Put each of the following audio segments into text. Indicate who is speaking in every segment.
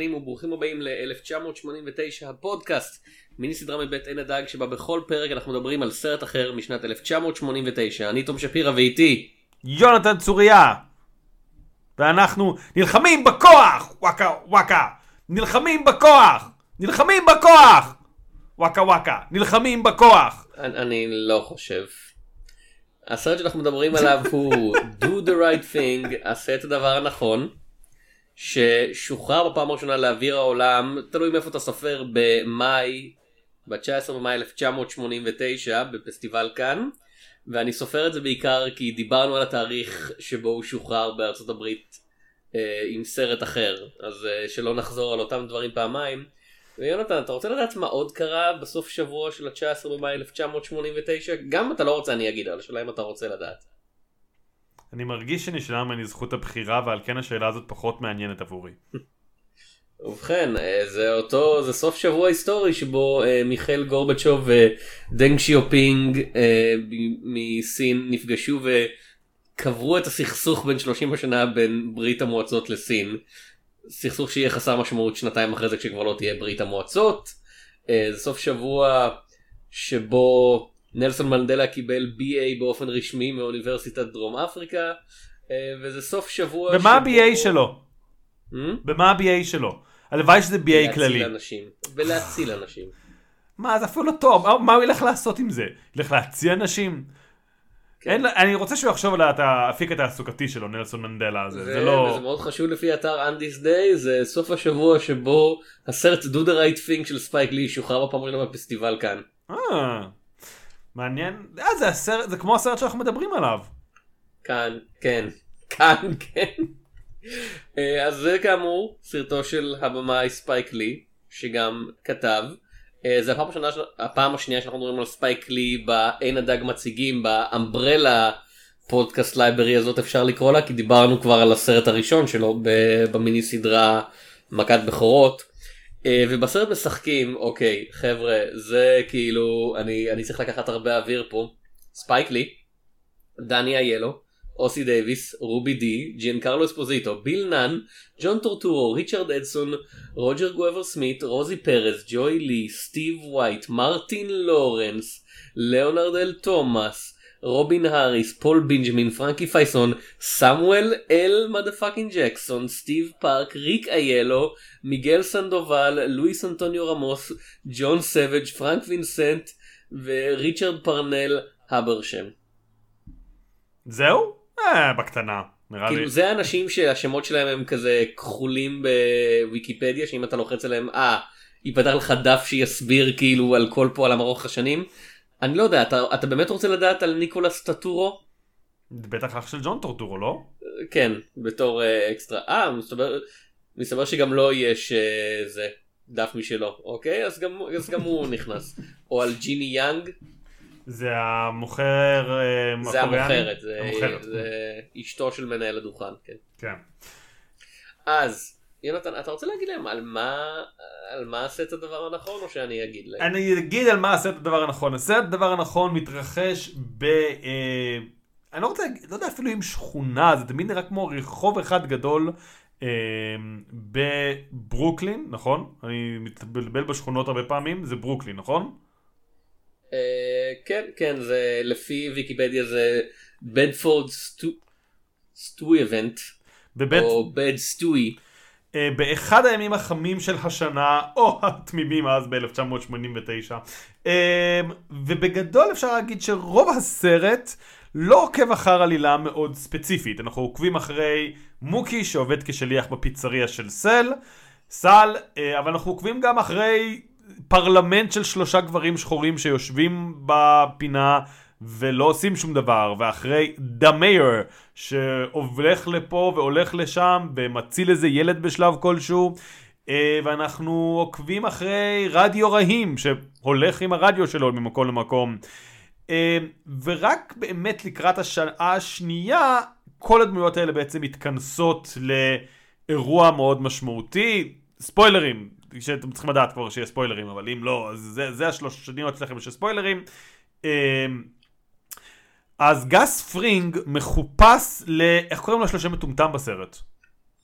Speaker 1: המאזינים וברוכים הבאים ל-1989 הפודקאסט. מיני סדרה מבית עין הדג שבה בכל פרק אנחנו מדברים על סרט אחר משנת 1989 אני תום שפירא ואיתי
Speaker 2: יונתן צוריה. ואנחנו נלחמים בכוח! וואקה וואקה. נלחמים בכוח! נלחמים בכוח! וואקה וואקה. נלחמים בכוח.
Speaker 1: אני, אני לא חושב. הסרט שאנחנו מדברים עליו הוא do the right thing עשה את הדבר הנכון ששוחרר בפעם הראשונה לאוויר העולם תלוי מאיפה אתה סופר במאי ב-19 במאי 1989 בפסטיבל כאן ואני סופר את זה בעיקר כי דיברנו על התאריך שבו הוא שוחרר בארצות הברית אה, עם סרט אחר אז אה, שלא נחזור על אותם דברים פעמיים. ויונתן אתה רוצה לדעת מה עוד קרה בסוף שבוע של ה-19 במאי 1989 גם אם אתה לא רוצה אני אגיד אבל השאלה אם אתה רוצה לדעת.
Speaker 2: אני מרגיש שנשללה ממני זכות הבחירה ועל כן השאלה הזאת פחות מעניינת עבורי
Speaker 1: ובכן אה, זה אותו זה סוף שבוע היסטורי שבו אה, מיכאל גורבצ'וב ודנג שיופינג אה, מסין נפגשו וקברו את הסכסוך בין 30 השנה בין ברית המועצות לסין. סכסוך שיהיה חסר משמעות שנתיים אחרי זה כשכבר לא תהיה ברית המועצות. אה, זה סוף שבוע שבו נלסון מנדלה קיבל BA באופן רשמי מאוניברסיטת דרום אפריקה. אה, וזה סוף שבוע
Speaker 2: ומה ה-BA שלו?
Speaker 1: Hmm?
Speaker 2: במה ה-BA שלו? הלוואי שזה BA כללי
Speaker 1: להציל אנשים. ולהציל אנשים.
Speaker 2: מה זה אפילו לא טוב מה- מה הוא ילך לעשות עם זה? ילך להציל אנשים?
Speaker 1: כן.
Speaker 2: אין, אני רוצה שהוא יחשוב על האפיק התעסוקתי שלו נלסון מנדלה הזה זה לא
Speaker 1: וזה מאוד חשוב לפי אתר On This Day זה סוף השבוע שבו הסרט Do the right thing של ספייק לי שוחרר בפעם הראשונה בפסטיבל
Speaker 2: קאן. מעניין אה, זה הסרט זה כמו הסרט שאנחנו מדברים עליו
Speaker 1: כאן כן כאן כן. אה, אז זה כאמור סרטו של הבמאי ספייק לי שגם כתב. אה, זה הפעם, השנה, הפעם השנייה שאנחנו מדברים על ספייק לי בעין הדג מציגים ב umbrella podcast library הזאת אפשר לקרוא לה כי דיברנו כבר על הסרט הראשון שלו במיני סדרה מכת בכורות. אה, ובסרט משחקים אוקיי חבר'ה זה כאילו אני אני צריך לקחת הרבה אוויר פה. ספייק לי דני איילו אוסי דייוויס רובי די ג'יאן קרלו אספוזיטו ביל נאן ג'ון טורטורו ריצ'רד אדסון רוג'ר גוונבר סמית רוזי פרז ג'וי לי סטיב וייט מרטין לורנס לאונרד אל תומאס רובין האריס פול בנג'מין פרנקי פייסון סמואל אל motherfucking ג'קסון סטיב פארק ריק איילו מיגל סנדובל לואיס אנטוניו רמוס ג'ון סוואג' פרנק וינסנט וריצ'רד פרנל הברשם.
Speaker 2: זהו? אה, בקטנה. נראה לי.
Speaker 1: כאילו זה האנשים שהשמות שלהם הם כזה כחולים בוויקיפדיה שאם אתה לוחץ עליהם אה ייפתח לך דף שיסביר כאילו על כל פועלם ארוך השנים. אני לא יודע אתה, אתה באמת רוצה לדעת על ניקולס טטורו?
Speaker 2: בטח אח של ג'ון טורטורו, לא?
Speaker 1: כן בתור אה, אקסטרה. אה מסתבר, מסתבר שגם לו יש אה, זה דף משלו אוקיי אז גם, אז גם הוא נכנס. או על ג'יני יאנג
Speaker 2: זה המוכר... אה,
Speaker 1: זה? המוכרת זה,
Speaker 2: המוכרת.
Speaker 1: זה אשתו של מנהל הדוכן. כן.
Speaker 2: כן.
Speaker 1: אז יונתן אתה רוצה להגיד להם על מה על מה עשה את הדבר הנכון או שאני אגיד להם?
Speaker 2: אני אגיד על מה עשה את הדבר הנכון. עשה את הדבר הנכון מתרחש ב... אה, אני לא רוצה להגיד, לא יודע אפילו אם שכונה, זה תמיד נראה כמו רחוב אחד גדול אה, בברוקלין, נכון? אני מתבלבל בשכונות הרבה פעמים, זה ברוקלין, נכון?
Speaker 1: אה, כן כן זה לפי ויקיפדיה זה בדפורד סטוי אבנט
Speaker 2: בבית,
Speaker 1: או בד סטוי
Speaker 2: באחד הימים החמים של השנה, או התמימים אז ב-1989. אה, ובגדול אפשר להגיד שרוב הסרט לא עוקב אחר עלילה מאוד ספציפית. אנחנו עוקבים אחרי מוקי שעובד כשליח בפיצריה של סל, סל, אה, אבל אנחנו עוקבים גם אחרי פרלמנט של שלושה גברים שחורים שיושבים בפינה ולא עושים שום דבר, ואחרי דה מאיר שהולך לפה והולך לשם ומציל איזה ילד בשלב כלשהו, אה, ואנחנו עוקבים אחרי רדיו רהים שהולך עם הרדיו שלו ממקום למקום. אה, ורק באמת לקראת השעה השנייה, כל הדמויות האלה בעצם מתכנסות לאירוע מאוד משמעותי. ספוילרים, שאתם צריכים לדעת כבר שיש ספוילרים, אבל אם לא, אז זה, זה השלוש שניות שלכם של ספוילרים. אז גס פרינג מחופש ל... איך קוראים לו יש לו שם מטומטם בסרט?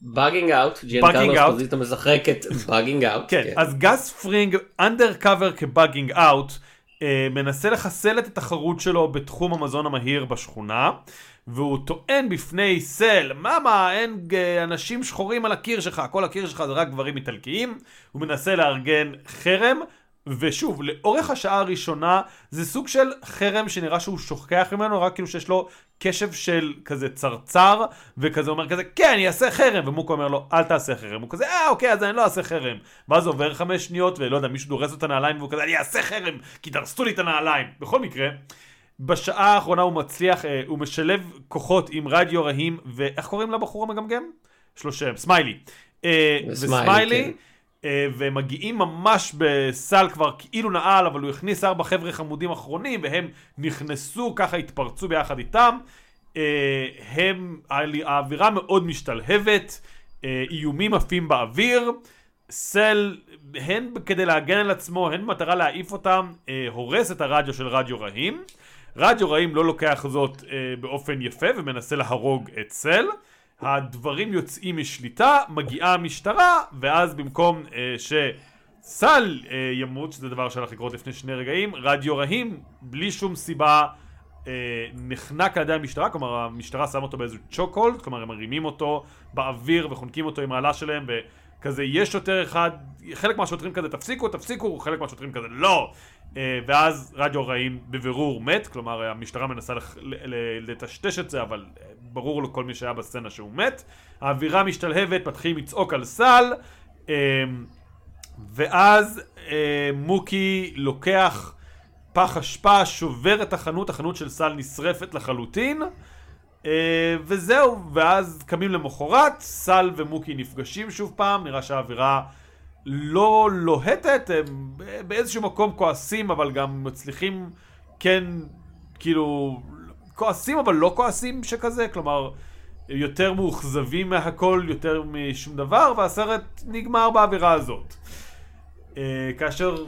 Speaker 1: Buggin' Out, ג'יאן
Speaker 2: Buggin'
Speaker 1: קרלו
Speaker 2: Out.
Speaker 1: אספוזיטו משחק את Buggin' Out.
Speaker 2: כן, אז גס פרינג, undercover כ Buggin' Out, מנסה לחסל את התחרות שלו בתחום המזון המהיר בשכונה, והוא טוען בפני סל, מאמה, אין אה, אנשים שחורים על הקיר שלך, כל הקיר שלך זה רק גברים איטלקיים, הוא מנסה לארגן חרם. ושוב, לאורך השעה הראשונה זה סוג של חרם שנראה שהוא שוכח ממנו, רק כאילו שיש לו קשב של כזה צרצר, וכזה אומר כזה, כן, אני אעשה חרם, ומוקי אומר לו, אל תעשה חרם. הוא כזה, אה, אוקיי, אז אני לא אעשה חרם. ואז עובר חמש שניות, ולא יודע, מישהו דורס לו את הנעליים, והוא כזה, אני אעשה חרם, כי דרסו לי את הנעליים. בכל מקרה, בשעה האחרונה הוא מצליח, אה, הוא משלב כוחות עם רדיו רהים, ואיך קוראים לבחור המגמגם? יש לו שם, סמיילי. אה,
Speaker 1: וסמיילי,
Speaker 2: וסמיילי,
Speaker 1: כן.
Speaker 2: אה, והם מגיעים ממש בסל כבר כאילו נעל, אבל הוא הכניס ארבע חבר'ה חמודים אחרונים, והם נכנסו, ככה התפרצו ביחד איתם. אה, הם, האווירה מאוד משתלהבת, אה, איומים עפים באוויר. סל, הן כדי להגן על עצמו, הן במטרה להעיף אותם, הורס את הרדיו של רדיו רהים. רדיו רהים לא לוקח זאת באופן יפה ומנסה להרוג את סל. הדברים יוצאים משליטה, מגיעה המשטרה, ואז במקום אה, שסל אה, ימות, שזה דבר שהלך לקרות לפני שני רגעים, רדיו רהים, בלי שום סיבה, אה, נחנק על ידי המשטרה, כלומר המשטרה שמה אותו באיזה צ'וקולד, כלומר הם מרימים אותו באוויר וחונקים אותו עם העלה שלהם, וכזה יש שוטר אחד, חלק מהשוטרים כזה תפסיקו, תפסיקו, חלק מהשוטרים כזה לא. אה, ואז רדיו רעים בבירור מת, כלומר המשטרה מנסה לטשטש את זה, אבל אה, ברור לכל מי שהיה בסצנה שהוא מת. האווירה משתלהבת, מתחילים לצעוק על סל, אה, ואז מוקי לוקח פח אשפה, שובר את החנות, החנות של סל נשרפת לחלוטין. אה, וזהו, ואז קמים למחרת, סל ומוקי נפגשים שוב פעם, נראה שהאווירה לא לוהטת, הם באיזשהו מקום כועסים, אבל גם מצליחים, כן, כאילו, כועסים אבל לא כועסים שכזה, כלומר, יותר מאוכזבים מהכל, יותר משום דבר, והסרט נגמר באווירה הזאת. אה, כאשר,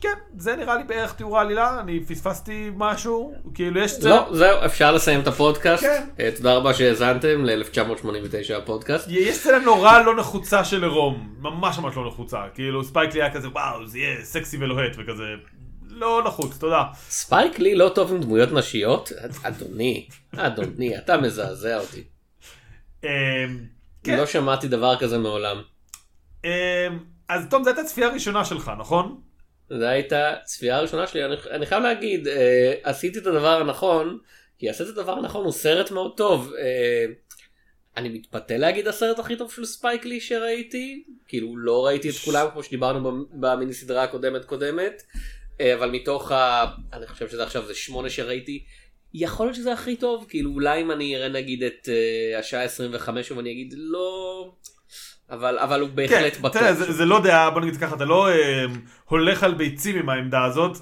Speaker 2: כן, זה נראה לי בערך תיאור העלילה, אני פספסתי משהו, כאילו יש...
Speaker 1: לא, זהו, אפשר לסיים את הפודקאסט.
Speaker 2: כן.
Speaker 1: אה, תודה רבה שהאזנתם ל-1989 הפודקאסט.
Speaker 2: יש סצנה נורא לא נחוצה של עירום, ממש ממש לא נחוצה, כאילו ספייק לי היה כזה וואו זה יהיה סקסי ולוהט וכזה, לא נחוץ, תודה.
Speaker 1: ספייק לי לא טוב עם דמויות נשיות? אדוני, אדוני, אתה מזעזע אותי.
Speaker 2: אמ, כן.
Speaker 1: לא שמעתי דבר כזה מעולם.
Speaker 2: אמ, אז תום, זו הייתה צפייה ראשונה שלך, נכון?
Speaker 1: זו הייתה צפייה הראשונה שלי, אני, אני חייב להגיד, אה, עשיתי את הדבר הנכון, כי עשיתי את הדבר הנכון, הוא סרט מאוד טוב. אה, אני מתפתה להגיד הסרט הכי טוב של ספייק לי שראיתי, כאילו לא ראיתי את כולם כמו שדיברנו במיני סדרה הקודמת קודמת, אה, אבל מתוך ה... אני חושב שזה עכשיו זה שמונה שראיתי, יכול להיות שזה הכי טוב, כאילו אולי אם אני אראה נגיד את אה, השעה 25 ואני אגיד לא, אבל, אבל הוא בהחלט
Speaker 2: כן,
Speaker 1: בטוח.
Speaker 2: תראה, זה, זה לא דעה, בוא נגיד ככה, אתה לא אמ, הולך על ביצים עם העמדה הזאת.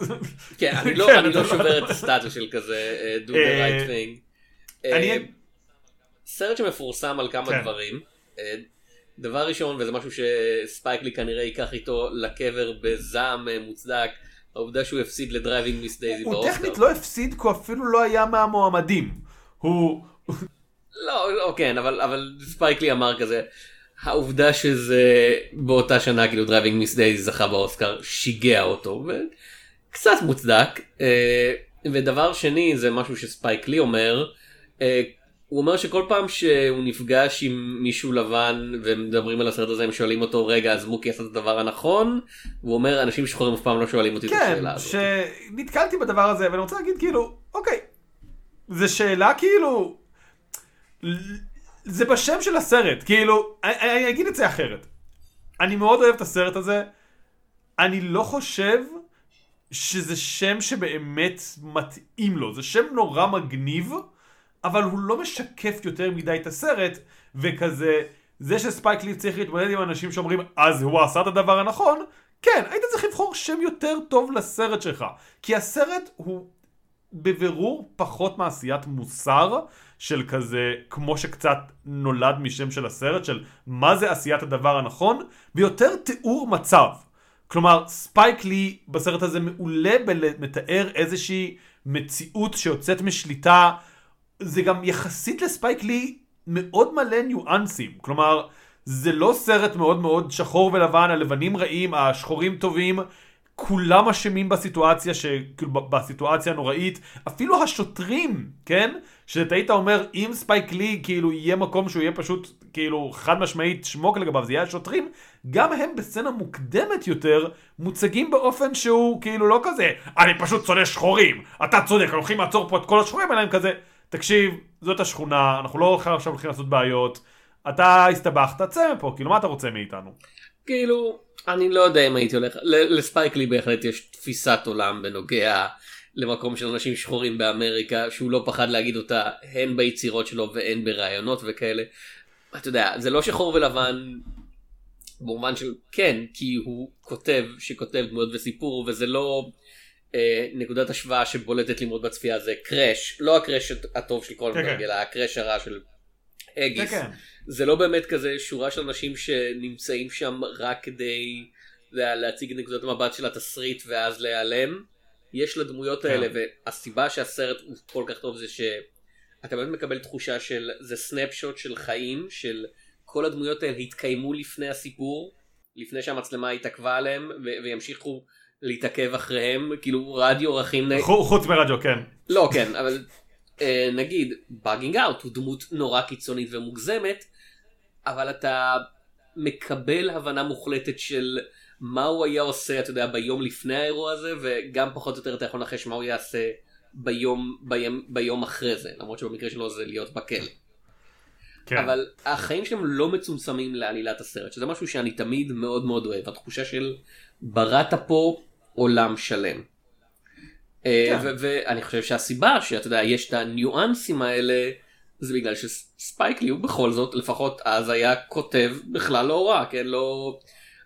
Speaker 1: כן, אני לא,
Speaker 2: כן,
Speaker 1: אני לא שובר את הסטטוס של כזה אה, do the
Speaker 2: אה,
Speaker 1: right thing.
Speaker 2: אני-
Speaker 1: אה, סרט שמפורסם על כמה
Speaker 2: כן.
Speaker 1: דברים. אה, דבר ראשון, וזה משהו שספייק לי כנראה ייקח איתו לקבר בזעם אה, מוצדק, העובדה שהוא הפסיד ל Driving Miss Daisy
Speaker 2: הוא
Speaker 1: באוסקר.
Speaker 2: טכנית לא הפסיד, כי הוא אפילו לא היה מהמועמדים. הוא...
Speaker 1: לא, לא, כן, אבל, אבל ספייק לי אמר כזה, העובדה שזה באותה שנה כאילו Driving Miss Daisy זכה באוסקר שיגע אותו, וקצת מוצדק. אה, ודבר שני זה משהו שספייק לי אומר, אה, הוא אומר שכל פעם שהוא נפגש עם מישהו לבן ומדברים על הסרט הזה הם שואלים אותו רגע אז מוקי עשה את הדבר הנכון והוא אומר אנשים שחורים אף פעם לא שואלים אותי את
Speaker 2: כן,
Speaker 1: השאלה הזאת.
Speaker 2: שנתקלתי בדבר הזה, ואני רוצה להגיד כאילו, אוקיי, זו שאלה כאילו, זה בשם של הסרט, כאילו, אני, אני אגיד את זה אחרת. אני מאוד אוהב את הסרט הזה, אני לא חושב שזה שם שבאמת מתאים לו, זה שם נורא מגניב, אבל הוא לא משקף יותר מדי את הסרט, וכזה, זה שספייק לי צריך להתמודד עם אנשים שאומרים, אז הוא עשה את הדבר הנכון, כן, היית צריך לבחור שם יותר טוב לסרט שלך, כי הסרט הוא בבירור פחות מעשיית מוסר של כזה, כמו שקצת נולד משם של הסרט, של מה זה עשיית הדבר הנכון, ויותר תיאור מצב. כלומר, ספייק לי בסרט הזה מעולה במתאר איזושהי מציאות שיוצאת משליטה. זה גם יחסית לספייק לי מאוד מלא ניואנסים. כלומר, זה לא סרט מאוד מאוד שחור ולבן, הלבנים רעים, השחורים טובים. כולם אשמים בסיטואציה, ש... כאילו בסיטואציה הנוראית, אפילו השוטרים, כן? שאתה היית אומר, אם ספייק לי, כאילו, יהיה מקום שהוא יהיה פשוט, כאילו, חד משמעית שמוק לגביו, זה יהיה השוטרים, גם הם בסצנה מוקדמת יותר, מוצגים באופן שהוא, כאילו, לא כזה, אני פשוט שונא שחורים, אתה צודק, הולכים לעצור פה את כל השחורים, אלא הם כזה, תקשיב, זאת השכונה, אנחנו לא עכשיו הולכים לעשות בעיות, אתה הסתבכת, צא מפה, כאילו, מה אתה רוצה מאיתנו?
Speaker 1: כאילו, אני לא יודע אם הייתי הולך, לספייק לי בהחלט יש תפיסת עולם בנוגע למקום של אנשים שחורים באמריקה, שהוא לא פחד להגיד אותה הן ביצירות שלו והן בראיונות וכאלה. אתה יודע, זה לא שחור ולבן במובן של כן, כי הוא כותב שכותב דמויות וסיפור, וזה לא אה, נקודת השוואה שבולטת לי מאוד בצפייה, זה קראש, לא הקראש הטוב של קולנברג,
Speaker 2: כן.
Speaker 1: אלא הקראש הרע של אגיס.
Speaker 2: כן, כן.
Speaker 1: זה לא באמת כזה שורה של אנשים שנמצאים שם רק כדי להציג את נקודת המבט של התסריט ואז להיעלם. יש לדמויות
Speaker 2: כן.
Speaker 1: האלה והסיבה שהסרט הוא כל כך טוב זה שאתה באמת מקבל תחושה של זה סנפשוט של חיים של כל הדמויות האלה התקיימו לפני הסיפור לפני שהמצלמה התעכבה עליהם וימשיכו להתעכב אחריהם כאילו רדיו רכים
Speaker 2: חוץ מרדיו, כן.
Speaker 1: לא כן אבל אה, נגיד באגינג אאוט הוא דמות נורא קיצונית ומוגזמת אבל אתה מקבל הבנה מוחלטת של מה הוא היה עושה אתה יודע ביום לפני האירוע הזה וגם פחות או יותר אתה יכול לנחש מה הוא יעשה ביום, ביום, ביום אחרי זה למרות שבמקרה שלו זה להיות בכלא.
Speaker 2: כן.
Speaker 1: אבל החיים שלהם לא מצומצמים לעלילת הסרט שזה משהו שאני תמיד מאוד מאוד אוהב התחושה של בראת פה עולם שלם. אה,
Speaker 2: כן.
Speaker 1: ואני חושב שהסיבה שאתה יודע יש את הניואנסים האלה זה בגלל שספייק לי הוא בכל זאת לפחות אז היה כותב בכלל לא רע כן לא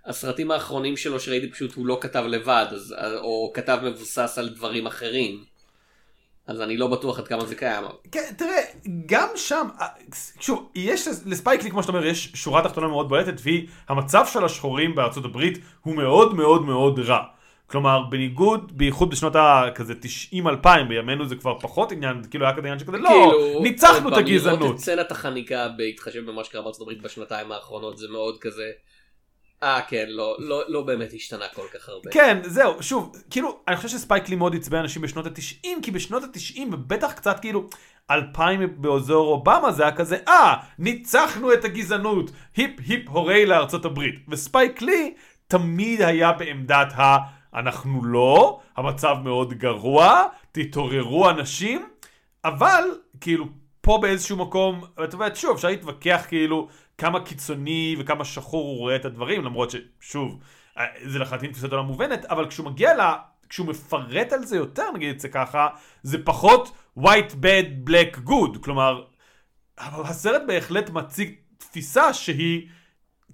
Speaker 1: הסרטים האחרונים שלו שראיתי פשוט הוא לא כתב לבד אז, או כתב מבוסס על דברים אחרים. אז אני לא בטוח עד כמה זה קיים.
Speaker 2: כן, תראה, גם שם, אה, שוב, יש לספייקלי, כמו שאתה אומר, יש שורה תחתונה מאוד בולטת, והיא, המצב של השחורים בארצות הברית הוא מאוד מאוד מאוד רע. כלומר, בניגוד, בייחוד בשנות הכזה 90-2000, בימינו זה כבר פחות עניין, כאילו היה כזה עניין שכזה, לא,
Speaker 1: כאילו,
Speaker 2: ניצחנו את הגזענות.
Speaker 1: לראות את סצנת החניקה בהתחשב במה שקרה בארצות הברית בשנתיים האחרונות זה מאוד כזה. אה כן לא לא לא באמת השתנה כל כך הרבה.
Speaker 2: כן, זהו, שוב, כאילו, אני חושב שספייק לי מאוד עצבן אנשים בשנות התשעים, כי בשנות התשעים, ובטח קצת כאילו, אלפיים באזור אובמה, זה היה כזה, אה, ניצחנו את הגזענות, היפ היפ הורי לארצות הברית. וספייק לי תמיד היה בעמדת ה... אנחנו לא, המצב מאוד גרוע, תתעוררו אנשים, אבל, כאילו, פה באיזשהו מקום, ואת אומרת, שוב, אפשר להתווכח כאילו כמה קיצוני וכמה שחור הוא רואה את הדברים, למרות ששוב, אה, זה לחלוטין תפיסת עולם מובנת, אבל כשהוא מגיע ל... כשהוא מפרט על זה יותר, נגיד את זה ככה, זה פחות white bad black good, כלומר, הסרט בהחלט מציג תפיסה שהיא,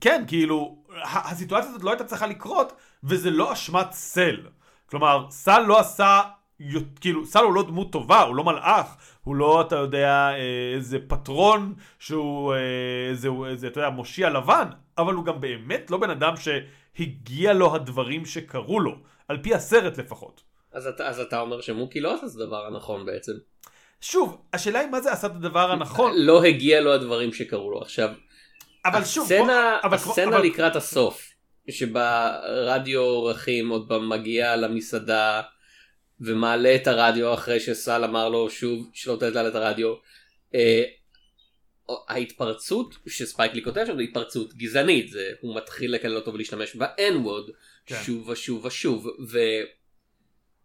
Speaker 2: כן, כאילו, הסיטואציה הזאת לא הייתה צריכה לקרות, וזה לא אשמת סל. כלומר, סל לא עשה, כאילו, סל הוא לא דמות טובה, הוא לא מלאך, הוא לא, אתה יודע, אה, איזה פטרון שהוא אה, איזה, איזה, אתה יודע, מושיע לבן, אבל הוא גם באמת לא בן אדם שהגיע לו הדברים שקרו לו, על פי הסרט לפחות.
Speaker 1: אז אתה אז אתה אומר שמוקי לא עשה את הדבר הנכון בעצם.
Speaker 2: שוב, השאלה היא מה זה עשה את הדבר הנכון,
Speaker 1: לא הגיע לו הדברים שקרו לו עכשיו.
Speaker 2: אבל שוב,
Speaker 1: הסצנה,
Speaker 2: בוא- אבל
Speaker 1: הסצנה
Speaker 2: אבל-
Speaker 1: לקראת הסוף, שבה רדיו אורחים עוד פעם מגיע למסעדה ומעלה את הרדיו אחרי שסל אמר לו שוב שלא תעלה את הרדיו. אה, ההתפרצות שספייקלי כותב שם זה התפרצות גזענית, זה, הוא מתחיל לקלל אותו ולהשתמש ב-N-word
Speaker 2: כן.
Speaker 1: שוב ושוב ושוב. ו...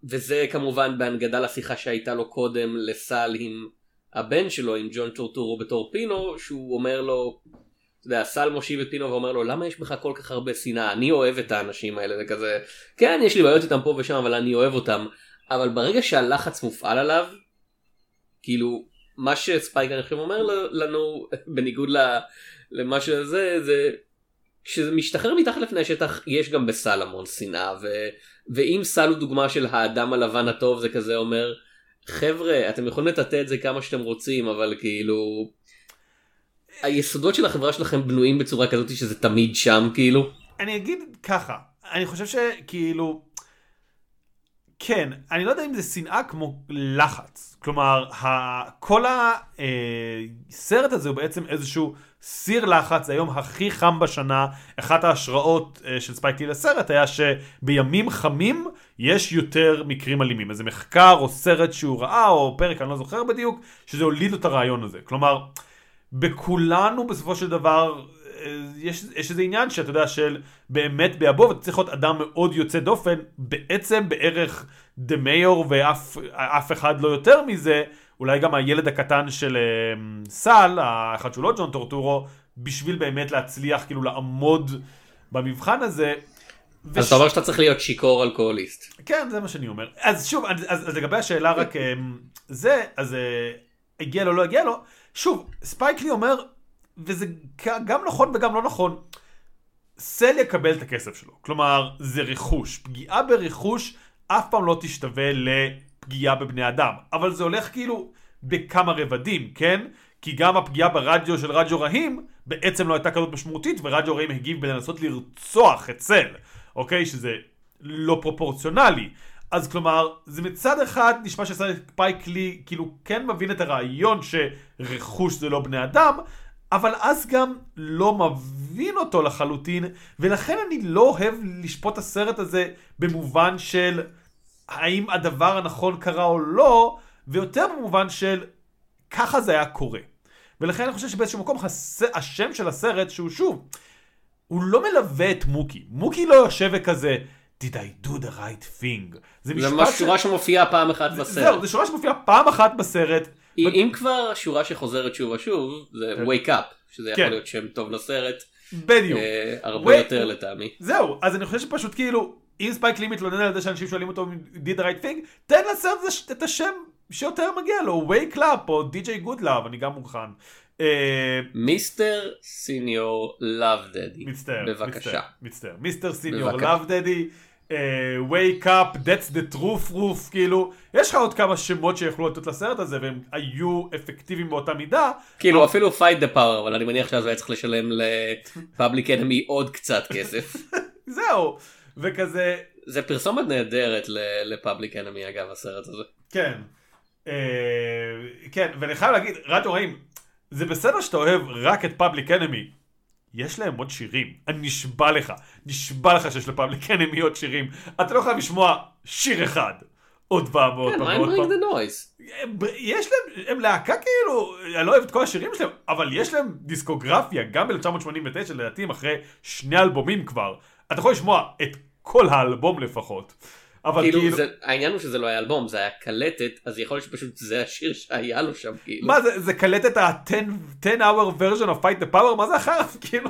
Speaker 1: וזה כמובן בהנגדה לשיחה שהייתה לו קודם לסל עם הבן שלו עם ג'ון טורטורו בתור פינו שהוא אומר לו אתה יודע, סל מושיב את פינו ואומר לו למה יש בך כל כך הרבה שנאה אני אוהב את האנשים האלה וכזה כן יש לי בעיות איתם פה ושם אבל אני אוהב אותם אבל ברגע שהלחץ מופעל עליו כאילו מה אני חושב אומר לנו בניגוד למה שזה זה כשזה משתחרר מתחת לפני השטח יש גם בסל המון שנאה ו... ואם סל הוא דוגמה של האדם הלבן הטוב זה כזה אומר חבר'ה אתם יכולים לטאטא את זה כמה שאתם רוצים אבל כאילו. היסודות של החברה שלכם בנויים בצורה כזאת שזה תמיד שם כאילו.
Speaker 2: אני אגיד ככה, אני חושב שכאילו, כן, אני לא יודע אם זה שנאה כמו לחץ. כלומר, כל הסרט הזה הוא בעצם איזשהו סיר לחץ, היום הכי חם בשנה. אחת ההשראות אה, של ספייקלי לסרט היה שבימים חמים יש יותר מקרים אלימים. איזה מחקר או סרט שהוא ראה, או פרק, אני לא זוכר בדיוק, שזה הוליד את הרעיון הזה. כלומר, בכולנו בסופו של דבר אה, יש, יש איזה עניין שאתה יודע של באמת ביבוא ואתה צריך להיות אדם מאוד יוצא דופן בעצם בערך דה מיור ואף אף אחד לא יותר מזה אולי גם הילד הקטן של אה, סל האחד שהוא לא ג'ון טורטורו בשביל באמת להצליח כאילו לעמוד במבחן הזה.
Speaker 1: אז אתה אומר שאתה צריך להיות שיכור אלכוהוליסט.
Speaker 2: כן, זה מה שאני אומר. אז שוב, אז, אז, אז לגבי השאלה רק אמ, זה, אז אה, הגיע לו, לא הגיע לו. שוב, ספייקלי אומר, וזה גם נכון וגם לא נכון, סל יקבל את הכסף שלו. כלומר, זה רכוש. פגיעה ברכוש אף פעם לא תשתווה לפגיעה בבני אדם. אבל זה הולך כאילו בכמה רבדים, כן? כי גם הפגיעה ברדיו של רדיו רהים בעצם לא הייתה כזאת משמעותית, ורדיו רהים הגיב בלנסות לרצוח את סל, אוקיי? שזה לא פרופורציונלי. אז כלומר, זה מצד אחד נשמע שספייק לי כאילו כן מבין את הרעיון שרכוש זה לא בני אדם, אבל אז גם לא מבין אותו לחלוטין, ולכן אני לא אוהב לשפוט את הסרט הזה במובן של האם הדבר הנכון קרה או לא, ויותר במובן של ככה זה היה קורה. ולכן אני חושב שבאיזשהו מקום הס... השם של הסרט, שהוא שוב, הוא לא מלווה את מוקי. מוקי לא יושב וכזה, did I do the right thing. זה
Speaker 1: זה
Speaker 2: משפט
Speaker 1: ממש שורה שמופיעה פעם אחת
Speaker 2: זהו,
Speaker 1: בסרט.
Speaker 2: זו שורה שמופיעה פעם אחת בסרט.
Speaker 1: אם אם כבר שורה שחוזרת שוב ושוב זה
Speaker 2: כן.
Speaker 1: wake up שזה יכול
Speaker 2: כן.
Speaker 1: להיות שם טוב לסרט
Speaker 2: בדיוק.
Speaker 1: אה, הרבה
Speaker 2: Wake-
Speaker 1: יותר לטעמי.
Speaker 2: זהו, אז אני חושב שפשוט כאילו, אם ספייק לי מתלונן על זה שאנשים שואלים אותו did the right thing, תן לסרט הזה את השם שיותר מגיע לו, wake up או DJ good love, אני גם מוכן. אה,
Speaker 1: Mister Señor Love Daddy.
Speaker 2: מצטער,
Speaker 1: בבקשה.
Speaker 2: מצטער. Mister
Speaker 1: Señor.
Speaker 2: Love Daddy, wake up, that's the truth, Ruth, כאילו, יש לך עוד כמה שמות שיכולו לתת לסרט הזה והם היו אפקטיביים באותה מידה.
Speaker 1: כאילו אפילו fight the power אבל אני מניח שאז היה צריך לשלם ל Public Enemy עוד קצת כסף.
Speaker 2: זהו, וכזה,
Speaker 1: זה פרסומת נהדרת ל Public Enemy אגב הסרט הזה.
Speaker 2: כן. אה, כן, ואני חייב להגיד, רדיו רהים, זה בסדר שאתה אוהב רק את Public Enemy. יש להם עוד שירים, אני נשבע לך, נשבע לך שיש ל Public Enemy עוד שירים. אתה לא חייב לשמוע שיר אחד. עוד פעם ועוד
Speaker 1: כן,
Speaker 2: פעם ועוד פעם.
Speaker 1: Bring the Noise?
Speaker 2: הם- יש להם, הם להקה כאילו, אני לא אוהב את כל השירים שלהם, אבל יש להם דיסקוגרפיה, גם ב-1989 לדעתי, אחרי שני אלבומים כבר. אתה יכול לשמוע את כל האלבום לפחות. אבל
Speaker 1: כאילו
Speaker 2: כאילו,
Speaker 1: זה- העניין הוא שזה לא היה אלבום זה היה קלטת אז יכול להיות שפשוט זה השיר שהיה לו שם כאילו.
Speaker 2: מה זה, זה קלטת ה-10 hour version of fight the power? מה זה אחר? כאילו,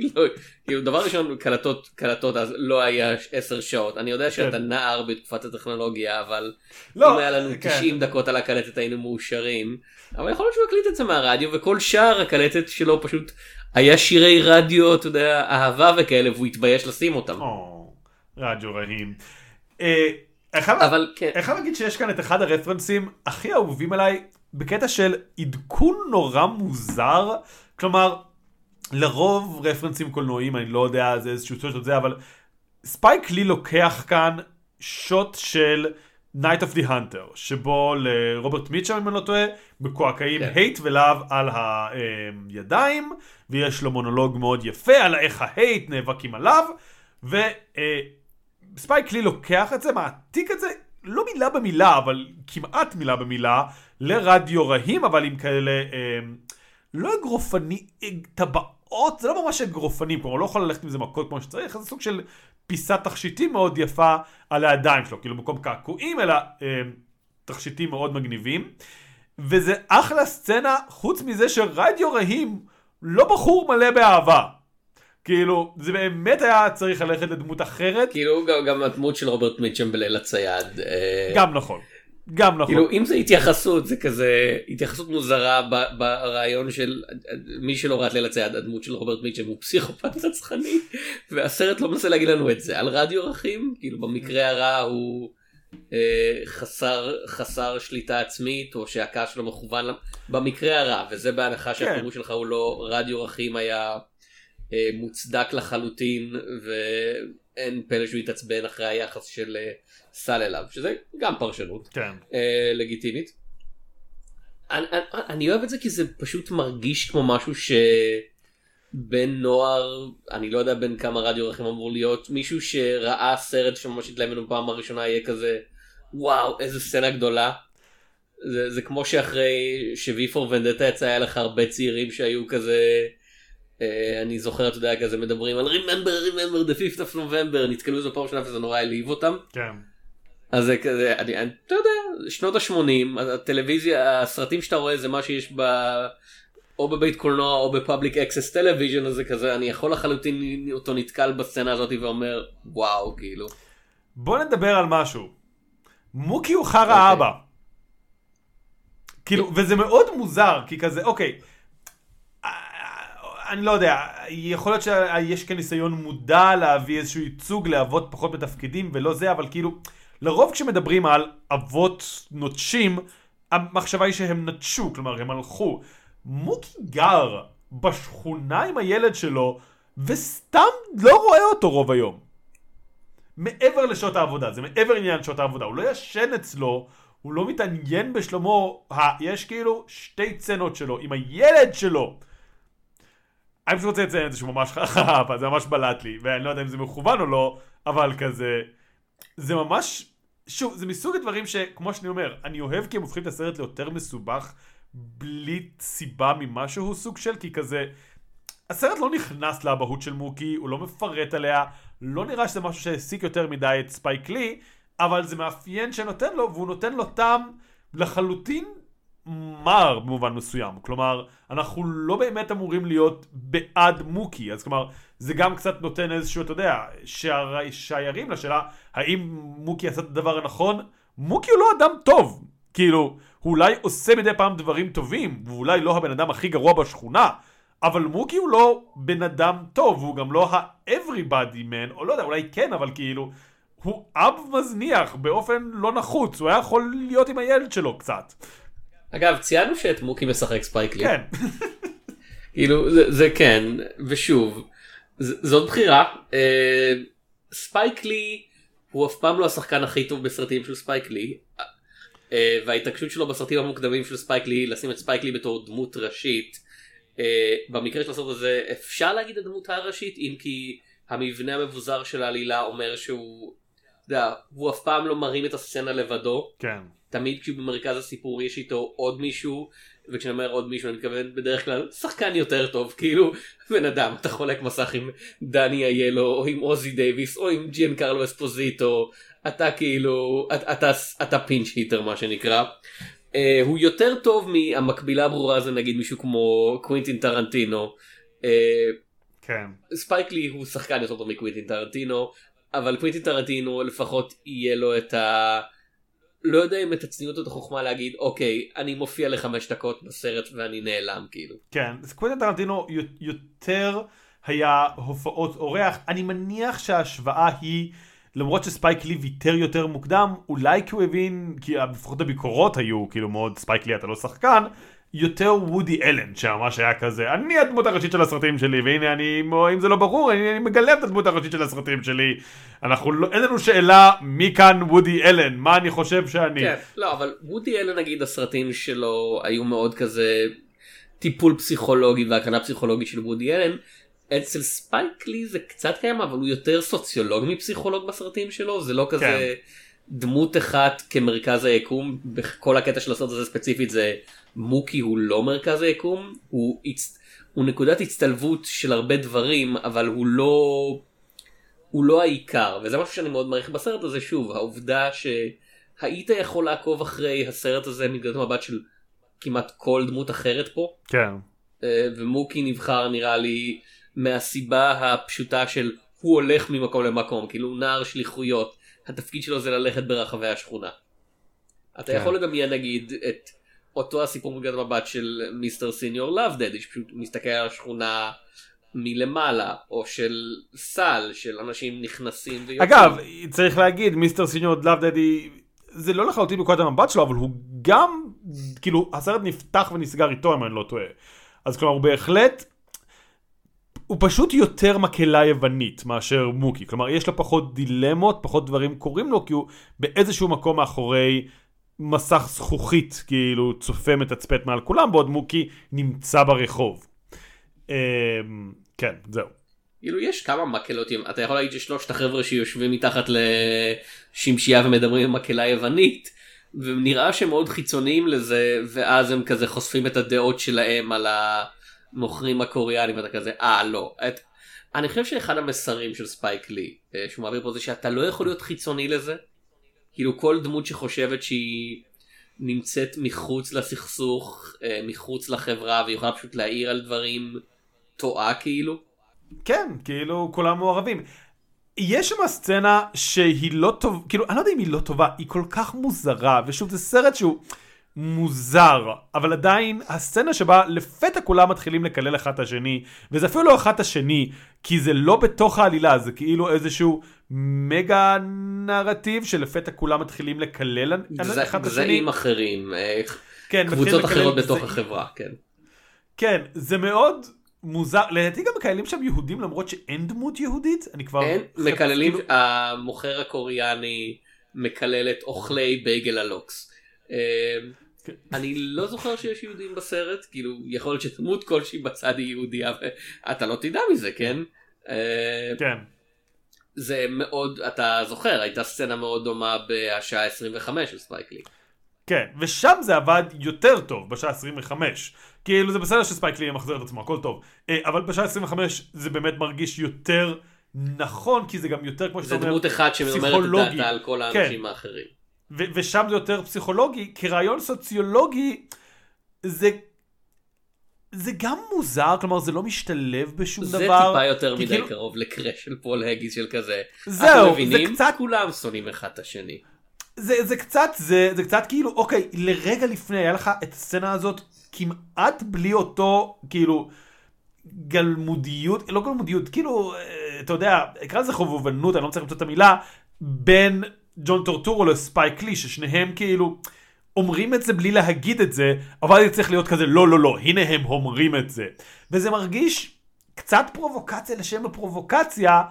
Speaker 1: אני לא- כאילו דבר ראשון קלטות קלטות אז לא היה 10 שעות אני יודע שאתה
Speaker 2: כן.
Speaker 1: נער בתקופת הטכנולוגיה אבל
Speaker 2: לא,
Speaker 1: אם היה לנו
Speaker 2: כן.
Speaker 1: 90 דקות על הקלטת היינו מאושרים אבל יכול להיות שהוא הקליט את זה מהרדיו וכל שאר הקלטת שלו פשוט היה שירי רדיו אתה יודע אהבה וכאלה והוא התבייש לשים אותם
Speaker 2: או, רדיו רהים. אה, אני חייב-
Speaker 1: אבל כן
Speaker 2: אני חייב להגיד שיש כאן את אחד הרפרנסים הכי אהובים עליי בקטע של עדכון נורא מוזר. כלומר, לרוב רפרנסים קולנועיים, אני לא יודע, זה איזשהו שוט של זה, אבל ספייק לי לוקח כאן שוט של Night of the Hunter, שבו לרוברט מיטשם, אם אני לא טועה, מקועקעים
Speaker 1: כן.
Speaker 2: הייט ולאו על הידיים, ויש לו מונולוג מאוד יפה על איך ההייט נאבקים עליו, וספייק לי לוקח את זה, מעתיק את זה, לא מילה במילה, אבל כמעט מילה במילה, לרדיו רהים, אבל עם כאלה, אה, לא אגרופני, אה, טבעות, זה לא ממש אגרופנים, כלומר, לא יכול ללכת עם זה מכות כמו שצריך, זה סוג של פיסת תכשיטים מאוד יפה על הידיים שלו, כאילו במקום קעקועים, אלא אה, תכשיטים מאוד מגניבים. וזה אחלה סצנה, חוץ מזה שרדיו רהים לא בחור מלא באהבה. כאילו, זה באמת היה צריך ללכת לדמות אחרת.
Speaker 1: כאילו גם- גם הדמות של רוברט מיטשם בליל הצייד אה,
Speaker 2: גם נכון. גם נכון.
Speaker 1: כאילו אם זה התייחסות זה כזה התייחסות מוזרה ב- ברעיון של מי שלא ראה את ליל הצייד הדמות של רוברט מיטשם הוא פסיכופת רצחני והסרט לא מנסה להגיד לנו את זה על רדיו רכים כאילו במקרה הרע הוא אה, חסר חסר שליטה עצמית או שהכעס שלו מכוון במקרה הרע וזה בהנחה שהפירוש שלך הוא לא רדיו רכים היה מוצדק לחלוטין ואין פלא שהוא יתעצבן אחרי היחס של אה, סל אליו שזה גם פרשנות
Speaker 2: כן.
Speaker 1: אה, לגיטימית. אני, אני, אני אוהב את זה כי זה פשוט מרגיש כמו משהו שבן נוער אני לא יודע בין כמה רדיו רחם אמור להיות מישהו שראה סרט שממש התלהב ממנו בפעם הראשונה יהיה כזה וואו איזה סצנה גדולה. זה, זה כמו שאחרי ש V for Vendetta יצא היה לך הרבה צעירים שהיו כזה אה, אני זוכר אתה יודע כזה מדברים על remember remember the 5th of November נתקלו בזה פעם ראשונה וזה נורא הלהיב אותם.
Speaker 2: כן.
Speaker 1: אז זה כזה, אני, אני, אתה יודע, שנות ה-80, הטלוויזיה, הסרטים שאתה רואה זה מה שיש ב... או בבית קולנוע או ב public access television, אז זה כזה, אני יכול לחלוטין אותו נתקל בסצנה הזאת ואומר, וואו, כאילו.
Speaker 2: בוא נדבר על משהו. מוקי הוא חרא
Speaker 1: אוקיי.
Speaker 2: אבא. כאילו, וזה מאוד מוזר, כי כזה, אוקיי, אה, אני לא יודע, יכול להיות שיש כאן ניסיון מודע להביא איזשהו ייצוג לאבות פחות בתפקידים ולא זה, אבל כאילו, לרוב כשמדברים על אבות נוטשים, המחשבה היא שהם נטשו, כלומר הם הלכו. מוקי גר בשכונה עם הילד שלו, וסתם לא רואה אותו רוב היום. מעבר לשעות העבודה, זה מעבר לעניין שעות העבודה, הוא לא ישן אצלו, הוא לא מתעניין בשלומו, יש כאילו שתי צנות שלו עם הילד שלו. אני פשוט רוצה לציין את זה שהוא ממש חרא, זה ממש בלט לי, ואני לא יודע אם זה מכוון או לא, אבל כזה, זה ממש, שוב, זה מסוג הדברים שכמו שאני אומר, אני אוהב כי הם הופכים את הסרט ליותר מסובך, בלי סיבה ממשהו סוג של, כי כזה, הסרט לא נכנס לאבהות של מוקי, הוא לא מפרט עליה, לא נראה שזה משהו שהעסיק יותר מדי את ספייק לי, אבל זה מאפיין שנותן לו, והוא נותן לו טעם לחלוטין מר במובן מסוים. כלומר, אנחנו לא באמת אמורים להיות בעד מוקי, אז כלומר, זה גם קצת נותן איזשהו, אתה יודע, שער- שיירים לשאלה, האם מוקי עשה את הדבר הנכון? מוקי הוא לא אדם טוב. כאילו, הוא אולי עושה מדי פעם דברים טובים, והוא אולי לא הבן אדם הכי גרוע בשכונה, אבל מוקי הוא לא בן אדם טוב, והוא גם לא ה-everybody man, או לא יודע, אולי כן, אבל כאילו, הוא אב מזניח באופן לא נחוץ, הוא היה יכול להיות עם הילד שלו קצת.
Speaker 1: אגב, ציינו שאת מוקי משחק ספייק לי.
Speaker 2: כן,
Speaker 1: כאילו, זה, זה כן, ושוב, ז, זאת בחירה. אה, ספייק לי הוא אף פעם לא השחקן הכי טוב בסרטים של ספייק לי. אה, וההתעקשות שלו בסרטים המוקדמים של ספייק לי לשים את ספייק לי בתור דמות ראשית. אה, במקרה של הסרט הזה אפשר להגיד הדמות הראשית אם כי המבנה המבוזר של העלילה אומר שהוא, אתה יודע, הוא אף פעם לא מרים את הסצנה לבדו.
Speaker 2: כן.
Speaker 1: תמיד כשהוא במרכז הסיפור יש איתו עוד מישהו וכשאני אומר עוד מישהו אני מתכוון בדרך כלל שחקן יותר טוב כאילו בן אדם אתה חולק מסך עם דני איילו או עם אוסי דייוויס או עם ג'יאן קרלו אספוזיטו אתה כאילו אתה, אתה, אתה pinch hitter מה שנקרא. אה, הוא יותר טוב מהמקבילה הברורה זה נגיד מישהו כמו קווינטין טרנטינו. אה,
Speaker 2: כן.
Speaker 1: ספייק לי הוא שחקן יותר טוב מקווינטין טרנטינו אבל קווינטין טרנטינו לפחות יהיה לו את ה... לא יודע אם את הצניעות או את החוכמה להגיד אוקיי אני מופיע לחמש דקות בסרט ואני נעלם כאילו.
Speaker 2: כן, אז קווינטין טרנטינו יותר היה הופעות אורח. אני מניח שההשוואה היא, למרות שספייק לי ויתר יותר מוקדם, אולי כי הוא הבין, כי לפחות הביקורות היו כאילו מאוד ספייק לי אתה לא שחקן, יותר וודי אלן שממש היה כזה, אני הדמות הראשית של הסרטים שלי, והנה אני, אם זה לא ברור, אני, אני מגלם את הדמות הראשית של הסרטים שלי. אנחנו לא, אין לנו שאלה מי כאן וודי אלן, מה אני חושב שאני.
Speaker 1: כן, לא אבל וודי אלן נגיד הסרטים שלו היו מאוד כזה טיפול פסיכולוגי והקרנה פסיכולוגית של וודי אלן. אצל ספייק לי זה קצת קיים אבל הוא יותר סוציולוג מפסיכולוג בסרטים שלו זה לא כזה דמות אחת כמרכז היקום בכל הקטע של הסרט הזה ספציפית זה מוקי הוא לא מרכז היקום הוא, הצ... הוא נקודת הצטלבות של הרבה דברים אבל הוא לא הוא לא העיקר וזה משהו שאני מאוד מעריך בסרט הזה שוב העובדה שהיית יכול לעקוב אחרי הסרט הזה מנקודת מבט של כמעט כל דמות אחרת פה
Speaker 2: כן.
Speaker 1: אה, ומוקי נבחר נראה לי מהסיבה הפשוטה של הוא הולך ממקום למקום כאילו הוא נער שליחויות התפקיד שלו זה ללכת ברחבי השכונה. אתה
Speaker 2: כן.
Speaker 1: יכול לדמיין נגיד את אותו הסיפור מנקודת מבט של מיסטר סיניור לאבדד שפשוט מסתכל על השכונה מלמעלה או של סל של אנשים נכנסים ויוצאים.
Speaker 2: אגב, צריך להגיד, מיסטר סיניור לאב דדי זה לא לחלוטין בנקודת המבט שלו, אבל הוא גם, כאילו, הסרט נפתח ונסגר איתו, אם אני לא טועה. אז כלומר, הוא בהחלט, הוא פשוט יותר מקהלה יוונית מאשר מוקי. כלומר, יש לו פחות דילמות, פחות דברים קורים לו, כי הוא באיזשהו מקום מאחורי מסך זכוכית, כאילו, צופה מתצפת מעל כולם, בעוד מוקי נמצא ברחוב. אמ, כן, זהו.
Speaker 1: כאילו יש כמה מקהלות, אתה יכול להגיד ששלושת החבר'ה שיושבים מתחת לשמשייה ומדברים עם מקהלה יוונית, ונראה שהם מאוד חיצוניים לזה, ואז הם כזה חושפים את הדעות שלהם על המוכרים הקוריאנים, ואתה כזה, אה לא. את... אני חושב שאחד המסרים של ספייק לי, אה, שהוא מעביר פה זה שאתה לא יכול להיות חיצוני לזה. כאילו כל דמות שחושבת שהיא נמצאת מחוץ לסכסוך, אה, מחוץ לחברה, והיא יכולה פשוט להעיר על דברים, טועה כאילו.
Speaker 2: כן, כאילו כולם מעורבים. יש שם סצנה שהיא לא טוב, כאילו אני לא יודע אם היא לא טובה, היא כל כך מוזרה, ושוב זה סרט שהוא מוזר, אבל עדיין הסצנה שבה לפתע כולם מתחילים לקלל אחד את השני, וזה אפילו לא אחד את השני, כי זה לא בתוך העלילה, זה כאילו איזשהו מגה נרטיב שלפתע כולם מתחילים לקלל אחד את השני.
Speaker 1: גזעים אחרים, אה,
Speaker 2: כן,
Speaker 1: קבוצות אחרות בתוך
Speaker 2: גזעים.
Speaker 1: החברה, כן.
Speaker 2: כן, זה מאוד מוזר, לדעתי גם מקללים שם יהודים למרות שאין דמות יהודית, אני כבר...
Speaker 1: אין, מקללים,
Speaker 2: כאילו-
Speaker 1: המוכר הקוריאני מקלל את אוכלי בייגל ה-lox.
Speaker 2: כן.
Speaker 1: אני לא זוכר שיש יהודים בסרט, כאילו יכול להיות שדמות כלשהי בצד היא יהודייה ואתה לא תדע מזה, כן? אה,
Speaker 2: כן.
Speaker 1: זה מאוד, אתה זוכר, הייתה סצנה מאוד דומה בשעה 25 של ספייק לי.
Speaker 2: כן, ושם זה עבד יותר טוב בשעה 25. כאילו זה בסדר שספייק לי ימחזר את עצמו, הכל טוב. אה, אבל בשעה 25 זה באמת מרגיש יותר נכון, כי זה גם יותר כמו שאתה
Speaker 1: זה
Speaker 2: אומר,
Speaker 1: דמות אחת שאומרת את
Speaker 2: פסיכולוגי.
Speaker 1: דעתה על כל
Speaker 2: כן.
Speaker 1: האנשים האחרים.
Speaker 2: ו- ושם זה יותר פסיכולוגי, כרעיון סוציולוגי זה... זה גם מוזר, כלומר זה לא משתלב בשום
Speaker 1: זה
Speaker 2: דבר.
Speaker 1: טיפה יותר מדי
Speaker 2: כאילו-
Speaker 1: קרוב לקראש של פול הגיס של כזה.
Speaker 2: זהו,
Speaker 1: אתם
Speaker 2: זה
Speaker 1: מבינים?
Speaker 2: קצת-
Speaker 1: כולם שונאים אחד את השני.
Speaker 2: זה, זה קצת, זה, זה קצת כאילו, אוקיי, לרגע לפני היה לך את הסצנה הזאת כמעט בלי אותו, כאילו, גלמודיות, לא גלמודיות, כאילו, אה, אתה יודע, אקרא לזה חובבנות, אני לא מצליח למצוא את המילה, בין ג'ון טורטורו לספייק לי, ששניהם כאילו אומרים את זה בלי להגיד את זה, אבל זה צריך להיות כזה, לא, לא, לא, הנה הם אומרים את זה. וזה מרגיש קצת פרובוקציה לשם הפרובוקציה,